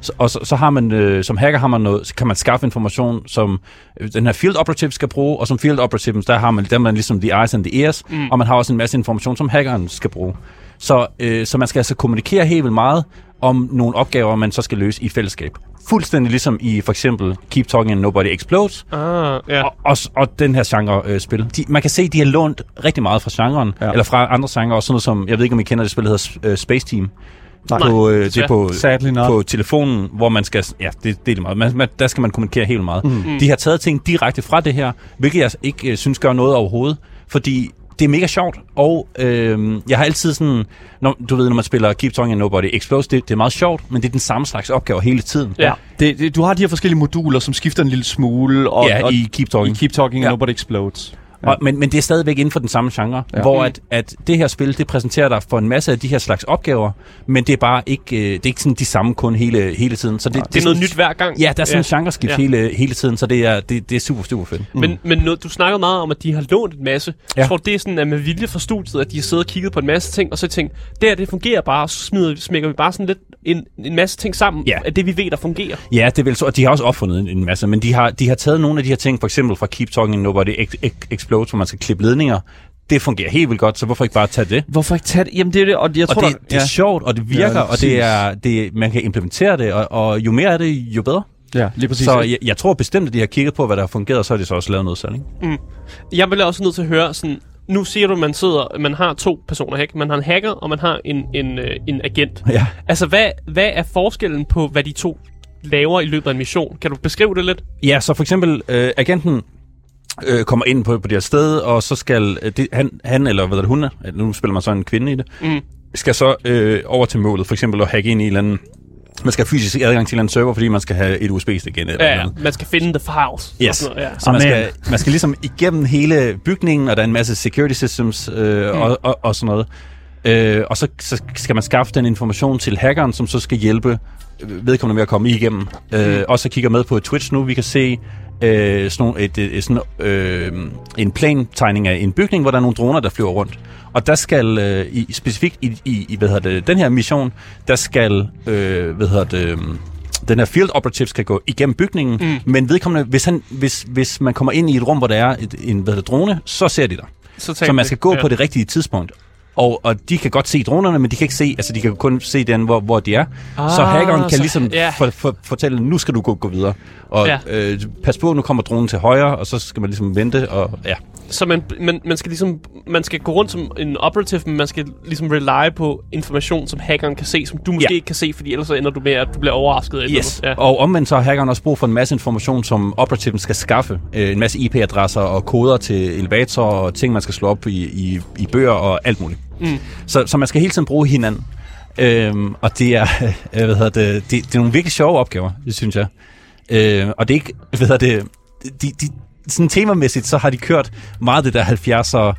Så, og så, så har man, øh, som hacker har man noget, så kan man skaffe information, som øh, den her field operative skal bruge, og som field operative, der har man, der er man ligesom the eyes and the ears, mm. og man har også en masse information, som hackeren skal bruge. Så, øh, så man skal altså kommunikere helt vildt meget om nogle opgaver, man så skal løse i fællesskab. Fuldstændig ligesom i for eksempel Keep Talking and Nobody Explodes, Ah, ja. og, og, og den her genre øh, spil. De, man kan se, de har lånt rigtig meget fra genren, Ja. eller fra andre genrer, også sådan noget som, jeg ved ikke, om I kender det spil, der hedder øh, Space Team. Nej. på, øh, det er på, Sadly not. på telefonen, hvor man skal, ja, det, det er det meget, man, man, der skal man kommunikere helt meget. Mm. De har taget ting direkte fra det her, hvilket jeg ikke øh, synes gør noget overhovedet, fordi det er mega sjovt, og øh, jeg har altid sådan, når, du ved, når man spiller Keep Talking and Nobody Explodes, det, det er meget sjovt, men det er den samme slags opgave hele tiden. Ja. Det, det, du har de her forskellige moduler, som skifter en lille smule. Og, ja og, i Keep i Talking. Keep Talking Ja. and Nobody Explodes. Og, men, men det er stadigvæk inden for den samme genre, Ja. ja. hvor Mm. at, at det her spil, det præsenterer dig for en masse af de her slags opgaver, men det er bare ikke, øh, det er ikke sådan de samme kun hele, hele tiden. Så det, Det er noget nyt hver gang. Ja, der er sådan ja. en genreskift Ja. ja. hele, hele tiden, så det er, det, det er super, super fedt. Men, men noget, du snakker meget om, at de har lånt en masse. Ja. Ja. Jeg tror, det er sådan, at med vilje fra studiet, at de har siddet og kigget på en masse ting, og så tænkt, det her, det fungerer bare, og så smider, smækker vi bare sådan lidt en, en masse ting sammen, Ja. af det, vi ved, der fungerer. Ja, det er vel så, og de har også opfundet en, en masse, men de har, de har taget nogle af de her ting, for eksempel fra Keep Talking and Nobody Ex- Ex- Explodes, hvor man skal klippe ledninger. Det fungerer helt vildt godt, så hvorfor ikke bare tage det? Hvorfor ikke tage det? Jamen, det er det, og jeg Og tror, det, der, det er sjovt, og det virker, Ja, ja, og det er, det, man kan implementere det, og, og jo mere af det, jo bedre. ja, lige præcis. Så jeg, jeg tror bestemt, at de har kigget på, hvad der har fungeret, og så har de så også lavet noget selv. Ikke? Jeg bliver også nødt til at høre sådan, nu siger du, at man sidder, man har to personer, ikke? Man har en hacker, og man har en, en, øh, en agent. Ja. Altså, hvad, hvad er forskellen på, hvad de to laver i løbet af en mission? Kan du beskrive det lidt? Ja, så for eksempel øh, agenten øh, kommer ind på, på det her sted, og så skal øh, det, han, han, eller hvad er det, hun er, eller nu spiller man så en kvinde i det, Mm. skal så øh, over til målet, for eksempel at hacke ind i en eller anden, man skal have fysisk adgang til en eller anden server, fordi man skal have et USB-stik ind. Eller Ja, ja. noget. Man skal finde the files. Yes. noget, ja. Så man skal, man skal ligesom igennem hele bygningen, og der er en masse security systems øh, mm. og, og, og sådan noget. Øh, og så, så skal man skaffe den information til hackeren, som så skal hjælpe øh, vedkommende med at komme igennem. Øh, Mm. Og så kigger med på Twitch nu, vi kan se øh, sådan, et, et, sådan, øh, en plantegning af en bygning, hvor der er nogle droner, der flyver rundt. Og der skal, øh, i, specifikt i, i, i hvad hedder det, den her mission, der skal, øh, hvad hedder det, øh, den her field operative skal gå igennem bygningen, mm. men vedkommende, hvis, han, hvis, hvis man kommer ind i et rum, hvor der er et, en hvad hedder det, drone, så ser de dig. Så, Så man skal gå ja. på det rigtige tidspunkt. Og, og de kan godt se dronerne, men de kan ikke se, altså de kan kun se den, hvor, hvor de er. Ah, så hackeren kan så- ligesom ja. for, for, fortælle, nu skal du gå, gå videre. Og Ja. øh, pas på, nu kommer dronen til højre, og så skal man ligesom vente, og ja. Så man, man, man, skal ligesom, man skal gå rundt som en operative, men man skal ligesom rely på information, som hackeren kan se, som du måske Ja. ikke kan se, fordi ellers så ender du med, at du bliver overrasket. eller Yes. andet. Ja. Og omvendt så har hackeren også brug for en masse information, som operativen skal skaffe. Øh, en masse IP-adresser og koder til elevatorer og ting, man skal slå op i, i, i bøger og alt muligt. Mm. Så, så man skal hele tiden bruge hinanden. Øhm, og det er, øh, hvad hedder det, det, det er nogle virkelig sjove opgaver, det synes jeg. Øh, og det er ikke, hvad hedder det, de, de, sådan temamæssigt, så har de kørt meget det der 70'er,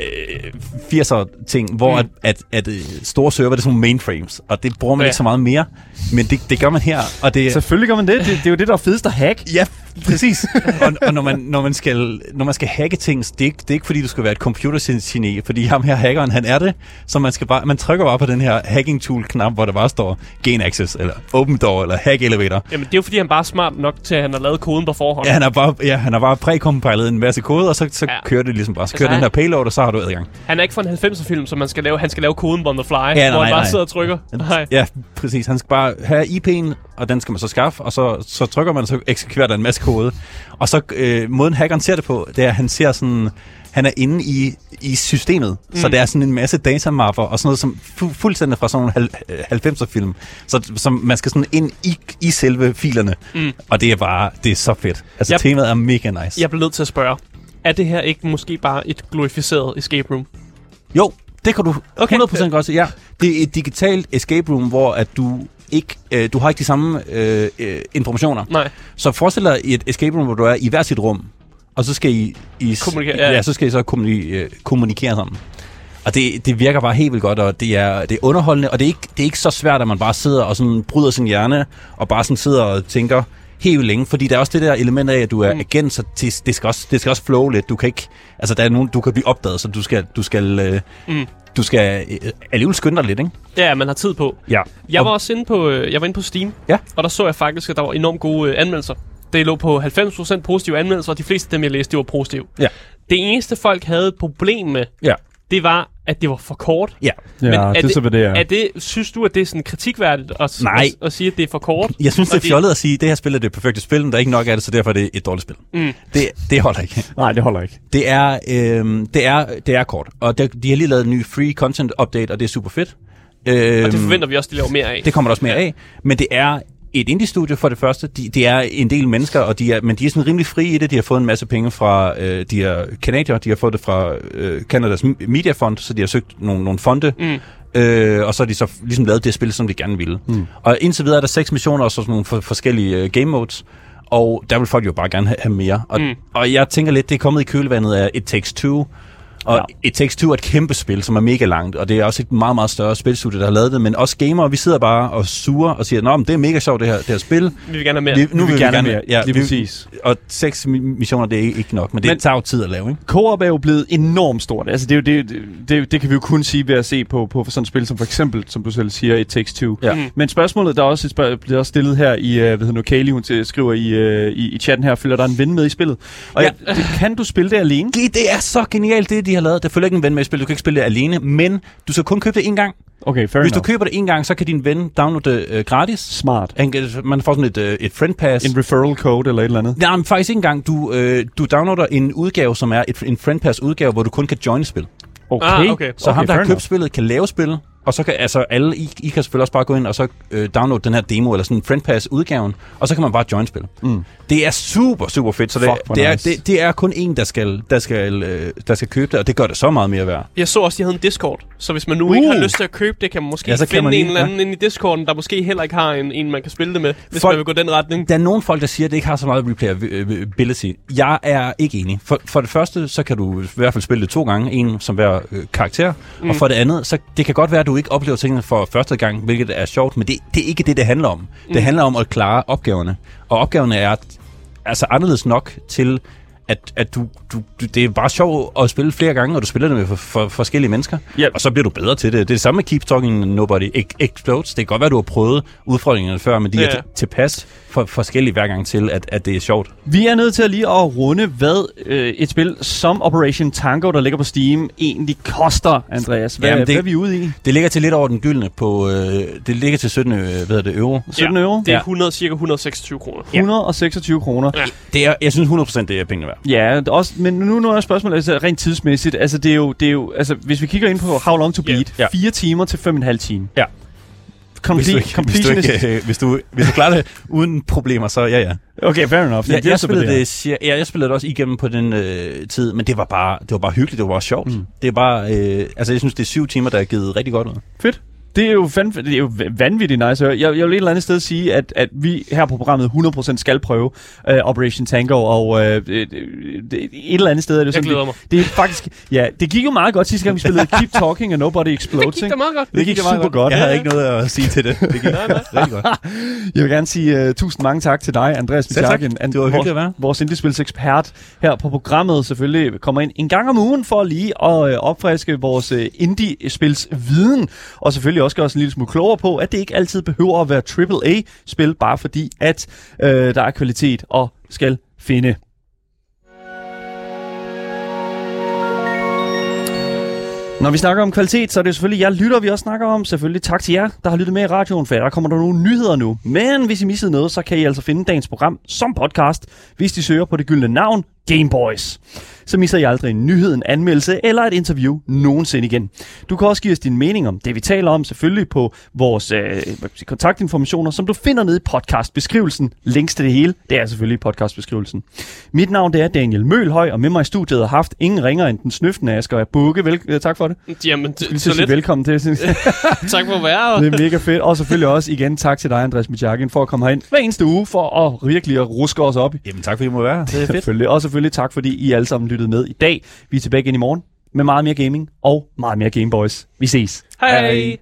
øh, 80'er ting, hvor Mm. at, at, at øh, store server, det er sådan mainframes, og det bruger man Ja. ikke så meget mere, men det, det gør man her, og det Selvfølgelig gør man det. det. Det er jo det, der er fedest at hack. Ja, præcis. og, og når, man, når, man skal, når man skal hacke ting, det er, ikke, det er ikke fordi, du skal være et computergeni, fordi ham her hackeren, han er det. Så man, skal bare, man trykker bare på den her hacking tool-knap, hvor der bare står gain access, eller open door, eller hack elevator. Jamen, det er jo fordi, han bare er smart nok til, at han har lavet koden på forhånd. Ja, han har bare, ja, han har bare prækompilet en masse kode, og så, så Ja. kører det ligesom bare. Så Altså, kører den han- her payload, og så har du adgang. Han er ikke fra en 90'er-film, så man skal lave, han skal lave koden on the fly, nej, hvor han bare nej. sidder og trykker. Nej. Ja, præcis. Han skal bare have IP'en, og den skal man så skaffe, og så, så trykker man, så eksekverer der en masse kode. Og så øh, måden hackeren ser det på, det er, at han ser sådan, han er inde i, i systemet, mm. så der er sådan en masse datamapper og sådan noget, som fu- fuldstændig fra sådan nogle hal- 90'er film, så som man skal sådan ind i, i selve filerne, Mm. og det er bare, det er så fedt. Altså Yep. temaet er mega nice. Jeg bliver nødt til at spørge. Er det her ikke måske bare et glorificeret escape room? Jo, det kan du Okay. 100% godt se. Ja, det er et digitalt escape room, hvor at du ikke, øh, du har ikke de samme øh, øh, informationer. Nej. Så forestil dig et escape room, hvor du er i hver sit rum, og så skal I, I, Kommunikere, ja. ja. så skal I så kommuni, øh, kommunikere sammen. Og det, det virker bare helt vildt godt, og det er, det er underholdende, og det er, ikke, det er ikke så svært, at man bare sidder og sådan bryder sin hjerne, og bare sådan sidder og tænker helt vildt længe, fordi der er også det der element af, at du er Mm. agent, så det, det, skal også, det skal også flow lidt. Du kan ikke, altså der er nogen, du kan blive opdaget, så du skal, du skal, øh, Mm. du skal øh, alligevel skynde dig lidt, ikke? Ja, man har tid på. Ja. Jeg Og- var også inde på, øh, jeg var inde på Steam, Ja. og der så jeg faktisk, at der var enormt gode øh, anmeldelser. Det lå på 90% positive anmeldelser, og de fleste af dem, jeg læste, de var positive. Ja. Det eneste, folk havde et problem med, Ja. det var, at det var for kort. Ja. Ja, Men er det er det- så, hvad det er. Er det, synes du, at det er sådan kritikværdigt at, Nej. at, at sige, at det er for kort? Jeg synes, det er fjollet at sige, at det her spil er det perfekte spil, men der er ikke nok af det, så derfor er det et dårligt spil. Mm. Det, det holder ikke. Nej, det holder ikke. Det er, øh, det er, det er kort, og der, de har lige lavet en ny free content update, og det er super fedt. Øh, Og det forventer vi også, de laver mere af. det kommer der også mere af, men det er et indie-studie for det første. De, de er en del mennesker, og de er, men de er sådan rimelig frie i det. De har fået en masse penge fra øh, de er kanadier, de har fået det fra øh, Canadas Media Fund, så de har søgt nogle, nogle fonde, Mm. Øh, og så har de så ligesom lavet det spil, som de gerne ville. Mm. Og indtil videre er der seks missioner og så sådan nogle for, forskellige øh, game modes. Og der vil folk jo bare gerne have, have mere. Og, Mm. mm. og jeg tænker lidt, det er kommet i kølvandet af It Takes Two. Og ja. It Takes Two er et kæmpe spil, som er mega langt, og det er også et meget, meget større spilstudie, der har lavet det. Men også gamere, vi sidder bare og suger og siger, Nå, men det er mega sjovt, det her, det her spil. Vi vil gerne have mere. Vi, nu vil vi gerne, have mere. ja, Lige vi, præcis. Og seks mi- missioner, det er ikke nok, men det Men- tager jo tid at lave, ikke? Co-op er jo blevet enormt stort. Altså, det, er jo, det, det, det, det kan vi jo kun sige ved at se på, på sådan et spil som for eksempel, som du selv siger, It Takes Two. Ja. Mm. Men spørgsmålet, der er også et spørg- bliver også stillet her i, uh, hvad hedder nu, Kaylee, hun til- skriver i, uh, i, i chatten her, følger der en ven med i spillet. Og. Ja. jeg, det, kan du spille det alene? Det, det er så genialt, det de har lavet. Der følger ikke en ven med i spil, du kan ikke spille det alene, men du skal kun købe det en gang. Okay, fair Hvis du enough. køber det en gang, så kan din ven downloade det øh, gratis. Smart. Han kan- Man får sådan et, øh, et friend pass. En referral code eller et eller andet. Nej, men faktisk ikke engang. Du, øh, du downloader en udgave, som er et, en friend pass udgave, hvor du kun kan join spil. Okay. Ah, okay. Så okay, ham, der har købt spillet, kan lave spil. Og så kan altså alle, I, I kan selvfølgelig også bare gå ind og så øh, downloade den her demo, eller sådan en friend pass udgaven, og så kan man bare join spil. Mm. Det er super, super fedt, så det, Fuck, det, er, nice. det, det er kun en, der skal, der, skal, øh, der skal købe det, og det gør det så meget mere værd. Jeg så også, at de havde en Discord. Så hvis man nu uh. ikke Uh. har lyst til at købe det, kan man måske Ja, ja, så kan finde man en eller anden inde i Discorden, der måske heller ikke har en, en man kan spille det med, hvis Folk- man vil gå den retning. Der er nogle folk, der siger, at det ikke har så meget replayability. Jeg er ikke enig. For, for det første, så kan du i hvert fald spille det to gange. En som hver øh, karakter. Mm. Og for det andet, så det kan godt være, at du ikke oplever tingene for første gang, hvilket er sjovt, men det, det er ikke det, det handler om. Mm. Det handler om at klare opgaverne. Og opgaverne er altså anderledes nok til, at, at du, du, du, det er bare sjovt at spille flere gange, og du spiller det med for, for forskellige mennesker. Ja. Og så bliver du bedre til det. Det er det samme med Keep Talking Nobody Ex- Explodes. Det kan godt være, at du har prøvet udfordringerne før, men de Ja. er til- tilpas for forskellige hver gang til, at, at det er sjovt. Vi er nødt til at lige at runde, hvad øh, et spil som Operation Tango, der ligger på Steam, egentlig koster, Andreas. Hvad, Jamen, det... hvad er vi ude i? Det ligger til lidt over den gyldne på... Øh, det ligger til 17 øh, hvad hedder det, euro. 17 euro? Det er Ja. 100, cirka 126 kroner. 126 kroner. Ja. Det er, jeg synes 100% det er pengene værd. Ja, er også, men nu nu er spørgsmålet altså, rent tidsmæssigt. Altså, det er jo, det er jo, altså, hvis vi kigger ind på How Long to Ja. Beat, Ja. 4 timer til 5,5 timer. Ja. Hvis du, ikke, hvis, du ikke, øh, hvis, du, hvis du klarer det uden problemer, så ja, ja. Okay, fair enough. Jeg, er jeg, så spillede det. ja, jeg spillede det også igennem på den øh, tid, men det var, bare, det var bare hyggeligt, det var bare sjovt. Mm. Det er bare, øh, altså jeg synes, det er syv timer, der er givet rigtig godt ud. Fedt. Det er jo, fandme, det er jo vanvittigt nice. Jeg, jeg vil et eller andet sted sige, at, at vi her på programmet 100% skal prøve uh, Operation Tango, og uh, det, det, et eller andet sted er det Jeg sådan... glæder det, mig. det er faktisk... Ja, det gik jo meget godt sidste gang, vi spillede Keep Talking and Nobody Explodes. Det gik da meget godt. Det gik super godt. Jeg havde ikke noget at sige til det. Det gik rigtig godt. Jeg vil gerne sige uh, tusind mange tak til dig, Andreas Selv tak. Michakin. Det var hyggeligt at være. Vores, vores indiespilsekspert her på programmet selvfølgelig kommer ind en gang om ugen for lige at øh, opfriske vores øh, indie-spils viden, og selvfølgelig også gøre os en lille smule klogere på, at det ikke altid behøver at være AAA-spil, bare fordi at øh, der er kvalitet og skal finde. Når vi snakker om kvalitet, så er det selvfølgelig jer lytter, vi også snakker om. Selvfølgelig tak til jer, der har lyttet med i radioen, for der kommer der nogle nyheder nu. Men hvis I missede noget, så kan I altså finde dagens program som podcast, hvis I søger på det gyldne navn Gameboys. Så misser I aldrig en nyhed, en anmeldelse eller et interview nogensinde igen. Du kan også give os din mening om det, vi taler om, selvfølgelig på vores øh, kontaktinformationer, som du finder nede i podcastbeskrivelsen. Links til det hele, det er selvfølgelig i podcastbeskrivelsen. Mit navn det er Daniel Mølhøj, og med mig i studiet har haft ingen ringer end den snøftende Asger af Bukke. Vel, øh, tak for det. Jamen, det, så at lidt. velkommen til. tak for at være. Det er mega fedt. Og selvfølgelig også igen tak til dig, Andreas Michakin, for at komme herind hver eneste uge for at virkelig at ruske os op. Jamen tak fordi I må være her. Det er fedt. Selvfølgelig. Og selvfølgelig tak, fordi I alle sammen lyttede med i dag. Vi er tilbage igen i morgen med meget mere gaming og meget mere Gameboys. Vi ses. Hej. Hej.